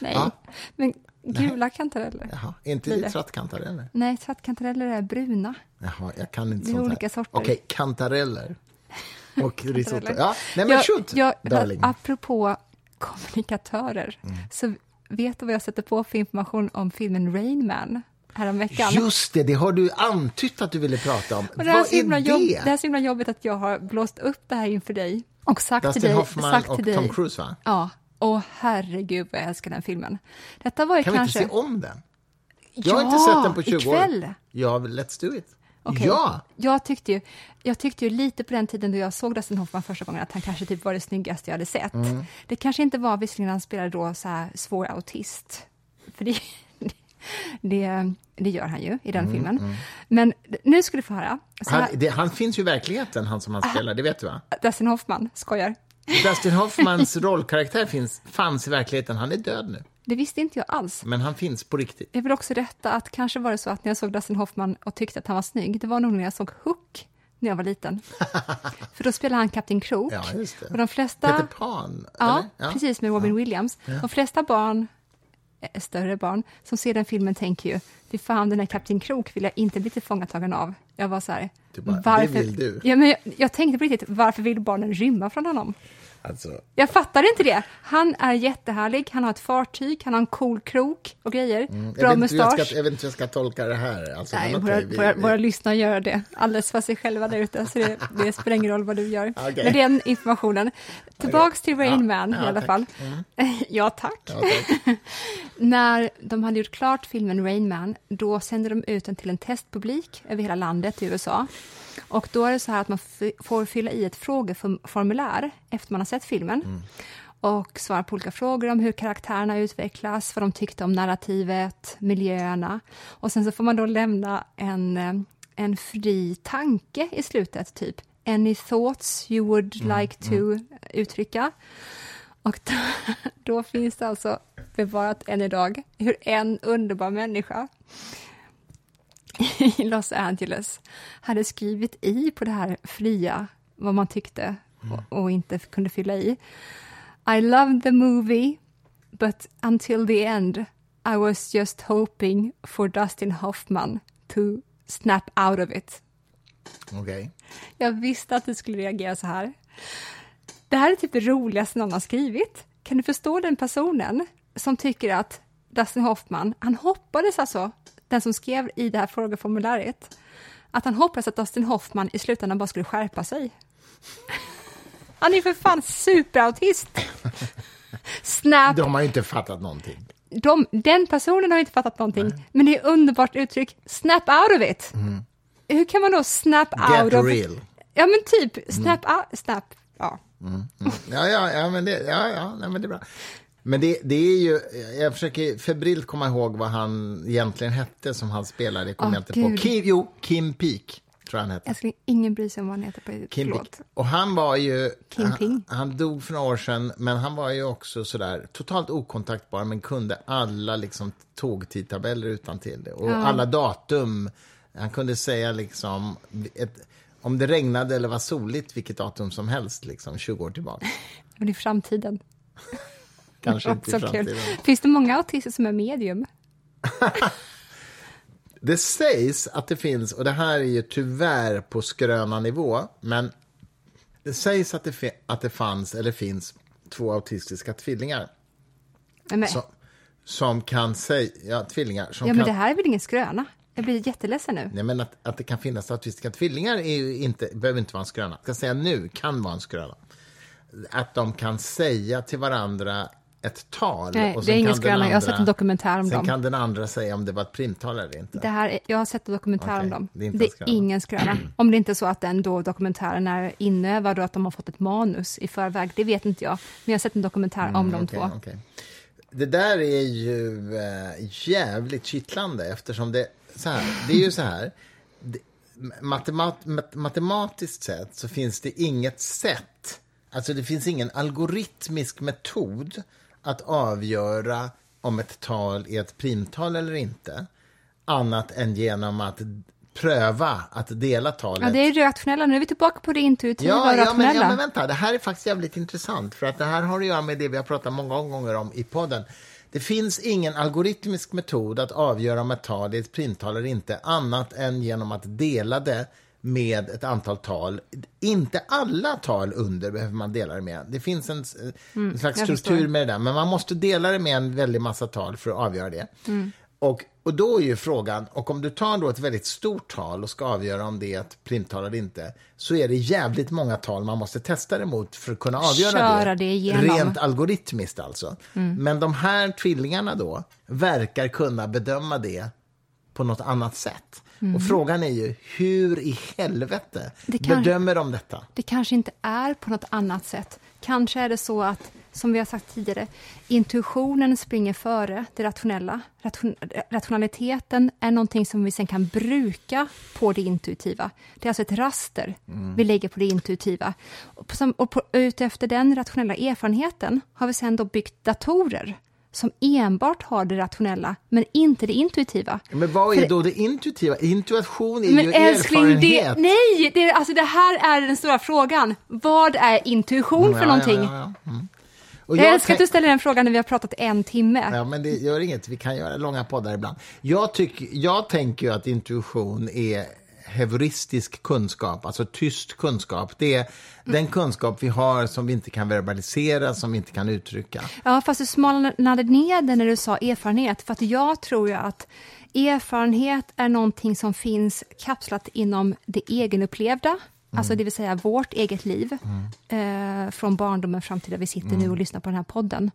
Nej. Ja. Men gula kantareller? Jaha, inte det trattkantareller? Nej, trattkantareller är bruna. Jaha, jag kan inte Det är sånt här. olika sorter. Okej, kantareller. Och risotto. Ja, nej men Jag- shoot, jag, darling. Apropå kommunikatörer, Mm. så vet du vad jag sätter på för information om filmen Rain Man? Häromveckan. Just det, det har du antytt att du ville prata om. Och det, här är Vad så himla är jobb, det? det här är så himla jobbigt att jag har blåst upp det här inför dig och sagt Dustin till dig... Hoffman sagt och till dig, Tom Cruise, va? Ja. Åh herregud vad jag älskar den filmen. Detta var ju Kan kanske... vi inte se om den? Jag har Ja, inte sett den på 20 ikväll. år. Ja, let's do it. Okej. Ja! Jag tyckte, ju, jag tyckte ju lite på den tiden då jag såg Dustin Hoffman första gången att han kanske typ var det snyggaste jag hade sett. Mm. Det kanske inte var visserligen han spelade då så här svår autist, för det, det, det gör han ju i den filmen. Men nu ska du få höra. Mm, Han, här, det, han finns ju i verkligheten, han som han spelar, det vet du va? Dustin Hoffman, skojar. Dustin Hoffmans rollkaraktär finns, fanns i verkligheten, han är död nu. Det visste inte jag alls. Men han finns på riktigt. Jag vill också rätta att kanske var det så att när jag såg Dustin Hoffman och tyckte att han var snygg, det var nog när jag såg Hook när jag var liten. För då spelade han Kapten Krok. Ja. Och de flesta... Peter Pan, Ja, eller? precis, med Robin Williams. De flesta barn, större barn, som ser den filmen tänker ju, fy fan, den här Kapten Krok vill jag inte bli tillfångatagen av. Jag var så här, bara, du. Ja, men jag, jag tänkte på riktigt, varför vill barnen rymma från honom? Alltså, Jag fattar inte det. Han är jättehärlig, han har ett fartyg, han har en cool krok och grejer. Mm, Bra mustasch. ska, jag vet inte hur jag ska tolka det här. Alltså, Nej, men våra, okej, vi- våra, vi- våra lyssnare gör det alldeles för sig själva där ute, så det, det spelar ingen roll vad du gör. Okej. Med den informationen. Tillbaks till Rain Ja, Man ja, i alla tack. fall. ja, tack. Ja, tack. När de hade gjort klart filmen Rain Man, då sände de ut den till en testpublik över hela landet i USA. Och då är det så här att man får fylla i ett frågeformulär efter man har sett filmen. Och svara på olika frågor om hur karaktärerna utvecklas, vad de tyckte om narrativet, miljöerna. Och sen så får man då lämna en, eh, en fri tanke i slutet, typ. Any thoughts you would like to uttrycka? Och då, då finns det alltså bevarat än idag hur en underbar människa i Los Angeles hade skrivit i på det här fria, vad man tyckte och, och inte kunde fylla i. I loved the movie, but until the end I was just hoping for Dustin Hoffman to snap out of it. Okej. Jag visste att du skulle reagera så här. Det här är typ det roligaste någon har skrivit. Kan du förstå den personen som tycker att Dustin Hoffman, han hoppades alltså, den som skrev i det här frågeformuläret, att han hoppades att Dustin Hoffman i slutändan bara skulle skärpa sig. Han är för fan superautist. Snap De har ju inte fattat någonting. de, den personen har inte fattat någonting, men det är underbart uttryck. Snap out of it. Hur kan man då snap Get out of... real. Ja, men typ, snap out, snap, ja. Ja, ja, ja, men det, ja, ja, nej, men det är bra. Men det, det är ju, jag försöker febrilt komma ihåg vad han egentligen hette som han spelade, kommer Åh, jag inte på. Kim, jo, Kim Peek, tror jag han hette. Jag skulle ingen bry sig om vad han heter på Kim. Peek. Och han var ju, han, han dog för några år sedan, men han var ju också sådär totalt okontaktbar, men kunde alla liksom tågtidtabeller utan till det. Och alla datum. Han kunde säga liksom, ett, om det regnade eller var soligt, vilket datum som helst, liksom 20 år tillbaka. Men i framtiden. Kanske inte i Så kul. framtiden. Finns det många autister som är medium? Det sägs att det finns, och det här är ju tyvärr på skröna nivå, men det sägs att det, att det fanns, eller finns, två autistiska tvillingar men, som, som kan säga, ja, tvillingar som ja, men kan... det här är väl ingen skröna? Jag blir jätteledsen nu. Nej, men att, att det kan finnas autistiska tvillingar är inte, behöver inte vara en skröna. Jag ska säga nu, kan vara en skröna. Att de kan säga till varandra ett tal. Nej, och det sen är ingen skröna. Jag har sett en dokumentär om Sen dem. kan den andra säga om det var ett primtal eller inte. Det här är, jag har sett en dokumentär om Okej, dem. det är Det är ingen skröna. Om det inte är så att den då dokumentären är inövad och att de har fått ett manus i förväg, det vet inte jag. Men jag har sett en dokumentär om de Mm, Okej, två. okej. Det där är ju eh, jävligt kittlande eftersom det, så här, det är ju så här. Det, matemat, mat, matematiskt sett så finns det inget sätt, alltså det finns ingen algoritmisk metod att avgöra om ett tal är ett primtal eller inte. Annat än genom att pröva att dela talet. Ja, det är det rationella. Nu är vi tillbaka på det intuitiva Ja, ja, men, rationella. ja, men vänta, det här är faktiskt jävligt intressant. För att det här har att göra med det vi har pratat många gånger om i podden. Det finns ingen algoritmisk metod att avgöra om ett tal är ett primtal eller inte, annat än genom att dela det med ett antal tal. Inte alla tal under behöver man dela det med. Det finns en, en slags struktur med det där, men man måste dela det med en väldig massa tal för att avgöra det. Och, och då är ju frågan, och om du tar då ett väldigt stort tal och ska avgöra om det är ett primtal eller inte, så är det jävligt många tal man måste testa det mot för att kunna avgöra Köra det. det. Rent algoritmiskt alltså. Men de här tvillingarna då verkar kunna bedöma det på något annat sätt. Och frågan är ju, hur i helvete Mm. Det kan- bedömer de detta? Det kanske inte är på något annat sätt. Kanske är det så att, som vi har sagt tidigare, intuitionen springer före det rationella. Ration, rationaliteten är någonting som vi sen kan bruka på det intuitiva. Det är alltså ett raster vi lägger på det intuitiva. Och, på, och på, utefter den rationella erfarenheten har vi sen då byggt datorer som enbart har det rationella, men inte det intuitiva. Men vad För är då det intuitiva? Intuition är Men ju älskling, det, erfarenhet. nej, det, alltså det här är den stora frågan. Vad är intuition för Ja, någonting? ja, ja, mm. Jag älskar att du ställer den frågan när vi har pratat en timme. Ja, men det gör inget. Vi kan göra långa poddar ibland. Jag, tyck, jag tänker ju att intuition är heuristisk kunskap, alltså tyst kunskap. Det är den kunskap vi har som vi inte kan verbalisera, som vi inte kan uttrycka. Ja, fast du smalnade ner det när du sa erfarenhet. För att jag tror ju att erfarenhet är någonting som finns kapslat inom det egenupplevda. Alltså det vill säga vårt eget liv. Eh, från barndomen fram till där vi sitter nu och lyssnar på den här podden.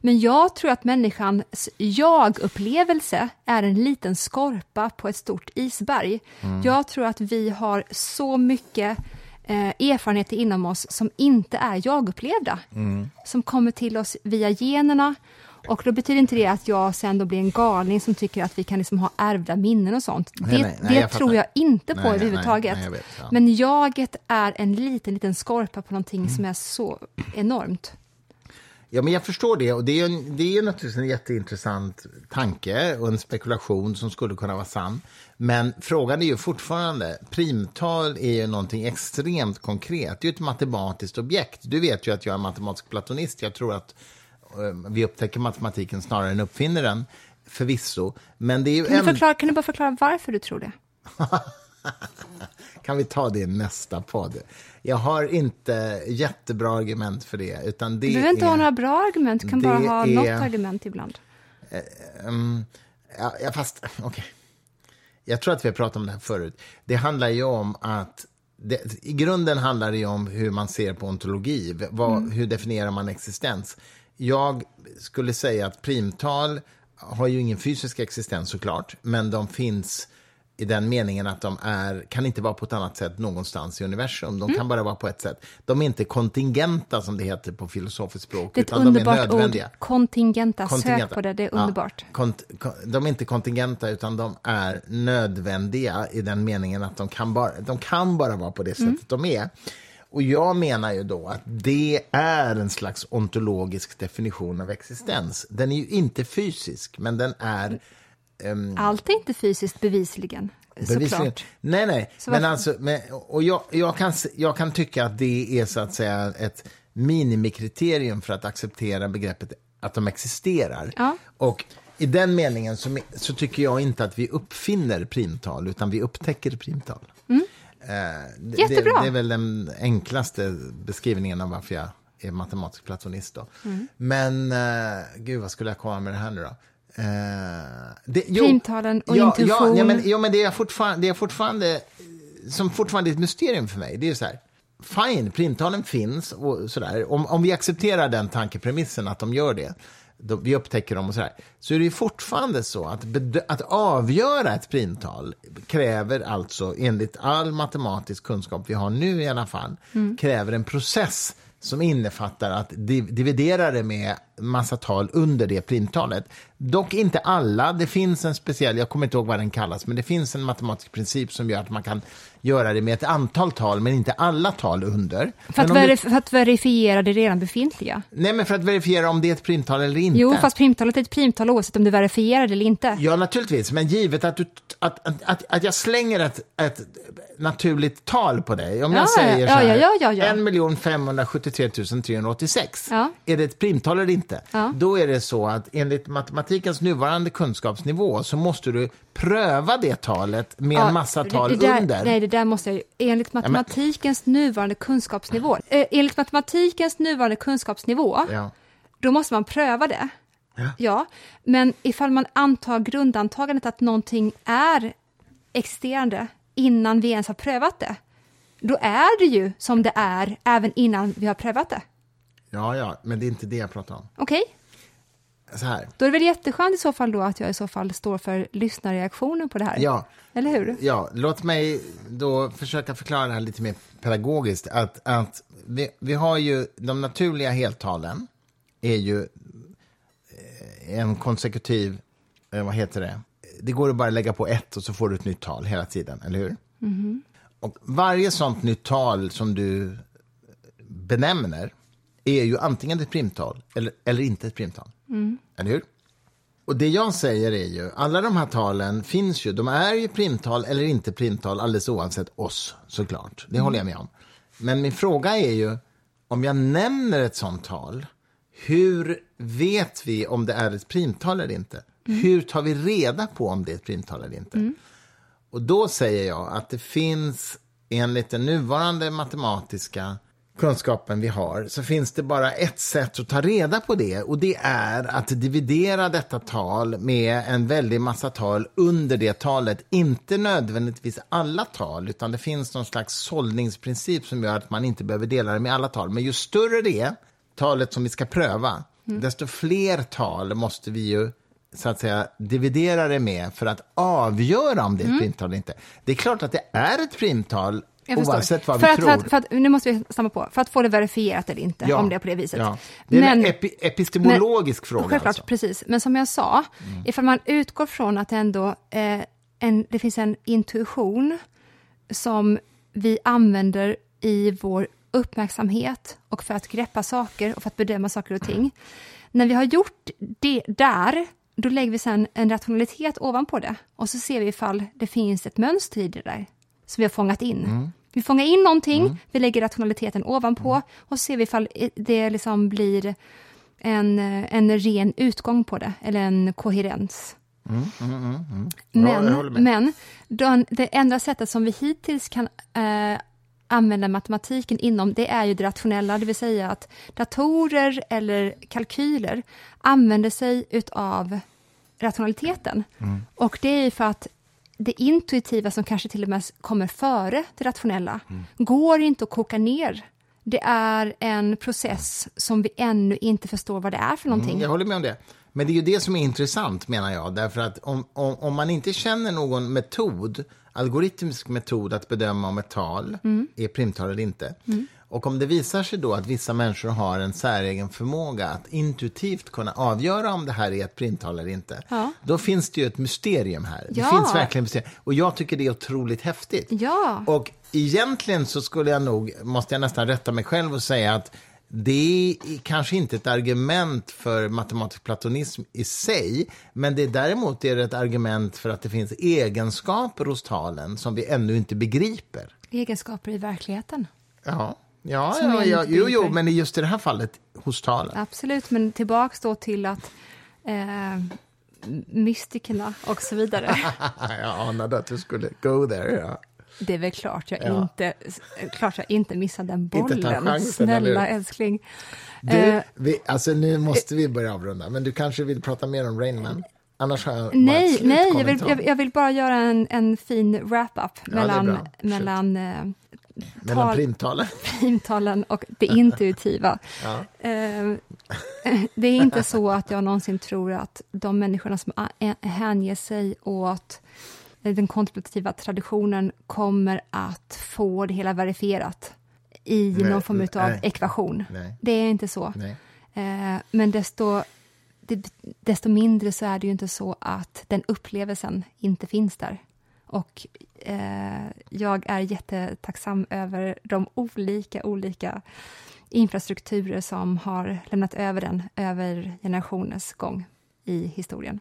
Men jag tror att människans jag-upplevelse är en liten skorpa på ett stort isberg. Jag tror att vi har så mycket eh, erfarenheter inom oss som inte är jag-upplevda. Som kommer till oss via generna. Och då betyder inte det att jag sen då blir en galning som tycker att vi kan liksom ha ärvda minnen och sånt. Nej, det nej, nej, det jag tror jag inte på Nej, överhuvudtaget. jag vet, ja. Men jaget är en liten, liten skorpa på någonting som är så enormt. Ja, men jag förstår det. Och det är, en, det är naturligtvis en jätteintressant tanke och en spekulation som skulle kunna vara sann. Men frågan är ju fortfarande, primtal är ju någonting extremt konkret. Det är ju ett matematiskt objekt. Du vet ju att jag är matematisk platonist. Jag tror att vi upptäcker matematiken snarare än uppfinner den, förvisso. Men det är Kan du, en... förklara, kan du bara förklara varför du tror det? Kan vi ta det i nästa podd? Jag har inte jättebra argument för det. Utan det Du behöver inte är... ha några bra argument, du kan bara ha är- något argument ibland. Mm, ja, ja, fast, okej. Jag tror att vi har pratat om det här förut. Det handlar ju om att... Det, I grunden handlar det ju om hur man ser på ontologi. Vad, Hur definierar man existens? Jag skulle säga att primtal har ju ingen fysisk existens såklart, men de finns i den meningen att de är, kan inte vara på ett annat sätt någonstans i universum. De kan bara vara på ett sätt. De är inte kontingenta, som det heter på filosofiskt språk, Det är ett utan de är underbart nödvändiga. ord. Kontingenta. Kontingenta. Sök på det, det är Ja, underbart. kont, kon, de är inte kontingenta, utan de är nödvändiga i den meningen att de kan bara, de kan bara vara på det Mm. sättet de är. Och jag menar ju då att det är en slags ontologisk definition av existens. Den är ju inte fysisk, men den är Allt är inte fysiskt bevisligen, Bevisligen. såklart. Nej, nej. Så men varför- alltså, men, och jag, jag, kan, jag kan tycka att det är så att säga ett minimikriterium för att acceptera begreppet att de existerar. Ja. Och i den meningen så, så tycker jag inte att vi uppfinner primtal, utan vi upptäcker primtal. Mm. Jättebra. Det, det är väl den enklaste beskrivningen av varför jag är matematisk platonist. Då. Mm. Men, uh, gud, vad skulle jag komma med det här nu då? Eh, det, jo, Primtalen och ja, intuition. Ja, ja, men, ja, men det är fortfarande, det är fortfarande som fortfarande är ett mysterium för mig. Det är ju så här, fine, primtalen finns och sådär. Om, om vi accepterar den tankepremissen att de gör det, då, vi upptäcker dem och sådär, så är det ju fortfarande så att, att avgöra ett primtal kräver alltså, enligt all matematisk kunskap vi har nu i alla fall, kräver en process som innefattar att div- dividera det med massa tal under det primtalet. Dock inte alla. Det finns en speciell, jag kommer inte ihåg vad den kallas, men det finns en matematisk princip som gör att man kan göra det med ett antal tal, men inte alla tal under. För att, verif- för att verifiera det redan befintliga. Nej, men för att verifiera om det är ett primtal eller inte. Jo, fast primtalet är ett primtal oavsett om du verifierar det eller inte. Ja, naturligtvis. Men givet att, du, att, att, att, att jag slänger ett, ett naturligt tal på dig. Om jag Ja, säger ja, så här, ja, ja, ja, ja. 1 573 386. Ja. Är det ett primtal eller inte? Då är det så att enligt matematikens nuvarande kunskapsnivå så måste du pröva det talet med en massa det- tal det där, under. Nej, det där måste jag ju... Enligt matematikens nuvarande kunskapsnivå. Eh, enligt matematikens nuvarande kunskapsnivå, då måste man pröva det. Ja. men ifall man antar grundantagandet att någonting är existerande innan vi ens har prövat det, då är det ju som det är även innan vi har prövat det. Ja, ja, men det är inte det jag pratar om. Okej? Så här. Då är det väl jätteskönt i så fall då att jag i så fall står för lyssnarreaktionen på det här? Ja. Eller hur? Ja, låt mig då försöka förklara det här lite mer pedagogiskt. Att, att vi, vi har ju de naturliga heltalen är ju eh, en konsekutiv, eh, vad heter det? Det går att bara lägga på ett och så får du ett nytt tal hela tiden, eller hur? Och varje sånt nytt tal som du benämner är ju antingen ett primtal eller, eller inte ett primtal. Eller hur? Och det jag säger är ju, alla de här talen finns ju, de är ju primtal eller inte primtal alldeles oavsett oss såklart. Det håller jag med om. Men min fråga är ju, om jag nämner ett sånt tal, hur vet vi om det är ett primtal eller inte? Hur tar vi reda på om det är ett primtal eller inte? Och då säger jag att det finns, enligt den nuvarande matematiska kunskapen vi har, så finns det bara ett sätt att ta reda på det och det är att dividera detta tal med en väldig massa tal under det talet. Inte nödvändigtvis alla tal, utan det finns någon slags sållningsprincip som gör att man inte behöver dela det med alla tal. Men ju större det är, talet som vi ska pröva, desto fler tal måste vi ju så att säga dividera det med för att avgöra om det är ett primtal eller inte. Det är klart att det är ett primtal oavsett vad för vi att, tror. För att, för att, nu måste vi stanna på, för att få det verifierat eller inte, Ja. om det är på det viset. Ja. Det är Men- en epi epistemologisk fråga. Självklart, alltså. precis. Men som jag sa, ifall man utgår från att ändå eh, en, det finns en intuition som vi använder i vår uppmärksamhet och för att greppa saker och för att bedöma saker och ting. När vi har gjort det där, då lägger vi sen en rationalitet ovanpå det och så ser vi ifall det finns ett mönster i det där som vi har fångat in. Vi fångar in någonting, vi lägger rationaliteten ovanpå och så ser vi ifall det liksom blir en, en ren utgång på det, eller en koherens. Ja, Men, jag håller med. men den, det enda sättet som vi hittills kan eh, använda matematiken inom, det är ju det rationella, det vill säga att datorer eller kalkyler använder sig utav rationaliteten. Mm. Och det är ju för att det intuitiva som kanske till och med kommer före det rationella, Mm. går inte att koka ner. Det är en process som vi ännu inte förstår vad det är för någonting. Mm, jag håller med om det. Men det är ju det som är intressant, menar jag. Därför att om, om, om man inte känner någon metod, algoritmisk metod att bedöma om ett tal Mm. är primtal eller inte. Och om det visar sig då att vissa människor har en säregen förmåga att intuitivt kunna avgöra om det här är ett primtal eller inte, Ja. då finns det ju ett mysterium här. Det Ja. finns verkligen mysterium. Och jag tycker det är otroligt häftigt. Ja. Och egentligen så skulle jag nog, måste jag nästan rätta mig själv och säga att det är kanske inte ett argument för matematisk platonism i sig, men det är däremot är det ett argument för att det finns egenskaper hos talen som vi ännu inte begriper. Egenskaper i verkligheten. Ja, ja, ja, ja jo, jo, men just i det här fallet hos talen. Absolut, men tillbaks då till att eh, mystikerna och så vidare. jag anade att du skulle go there. Ja. Det är väl klart jag, Ja. inte, klart jag inte missar den Inte ta bollen. chansen, eller Snälla älskling. Du, Eh, vi, alltså nu måste vi börja avrunda, men du kanske vill prata mer om Rainman? Annars har jag nej, nej jag, vill, jag, jag vill bara göra en, en fin wrap-up är mellan, eh, Mellan tal- primtalen? primtalen och det intuitiva. Ja. Eh, det är inte så att jag någonsin tror att de människorna som hänger sig åt den kontemplativa traditionen kommer att få det hela verifierat i Nej, någon form av nej. ekvation. Nej. Det är inte så. Eh, men desto, det, desto mindre så är det ju inte så att den upplevelsen inte finns där. Och eh, jag är jättetacksam över de olika, olika infrastrukturer som har lämnat över den över generationers gång i historien.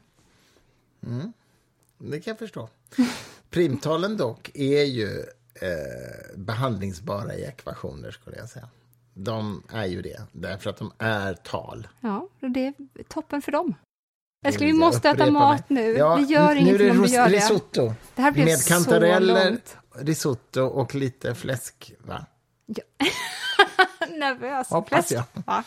Det kan jag förstå. Primtalen dock är ju eh, behandlingsbara i ekvationer skulle jag säga. De är ju det, därför att de är tal. Ja, och det är toppen för dem. Älskling, vi måste äta mat mig. nu. Ja, vi gör ingenting om vi gör det. risotto. Det här blev Med kantareller, risotto och lite fläsk, va? Nej, nervös. Hoppas jag. Va?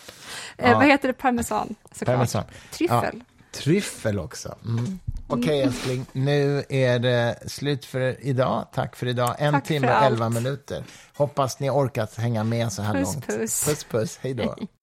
Eh, Ja. vad heter det? Parmesan, såklart. Parmesan. Tryffel. Ja, tryffel också. Mm. Okej, älskling. Nu är det slut för idag. Tack för idag. En Tack timme och elva minuter. Hoppas ni orkat hänga med så här Puss, långt. puss. Puss, puss. Hej då.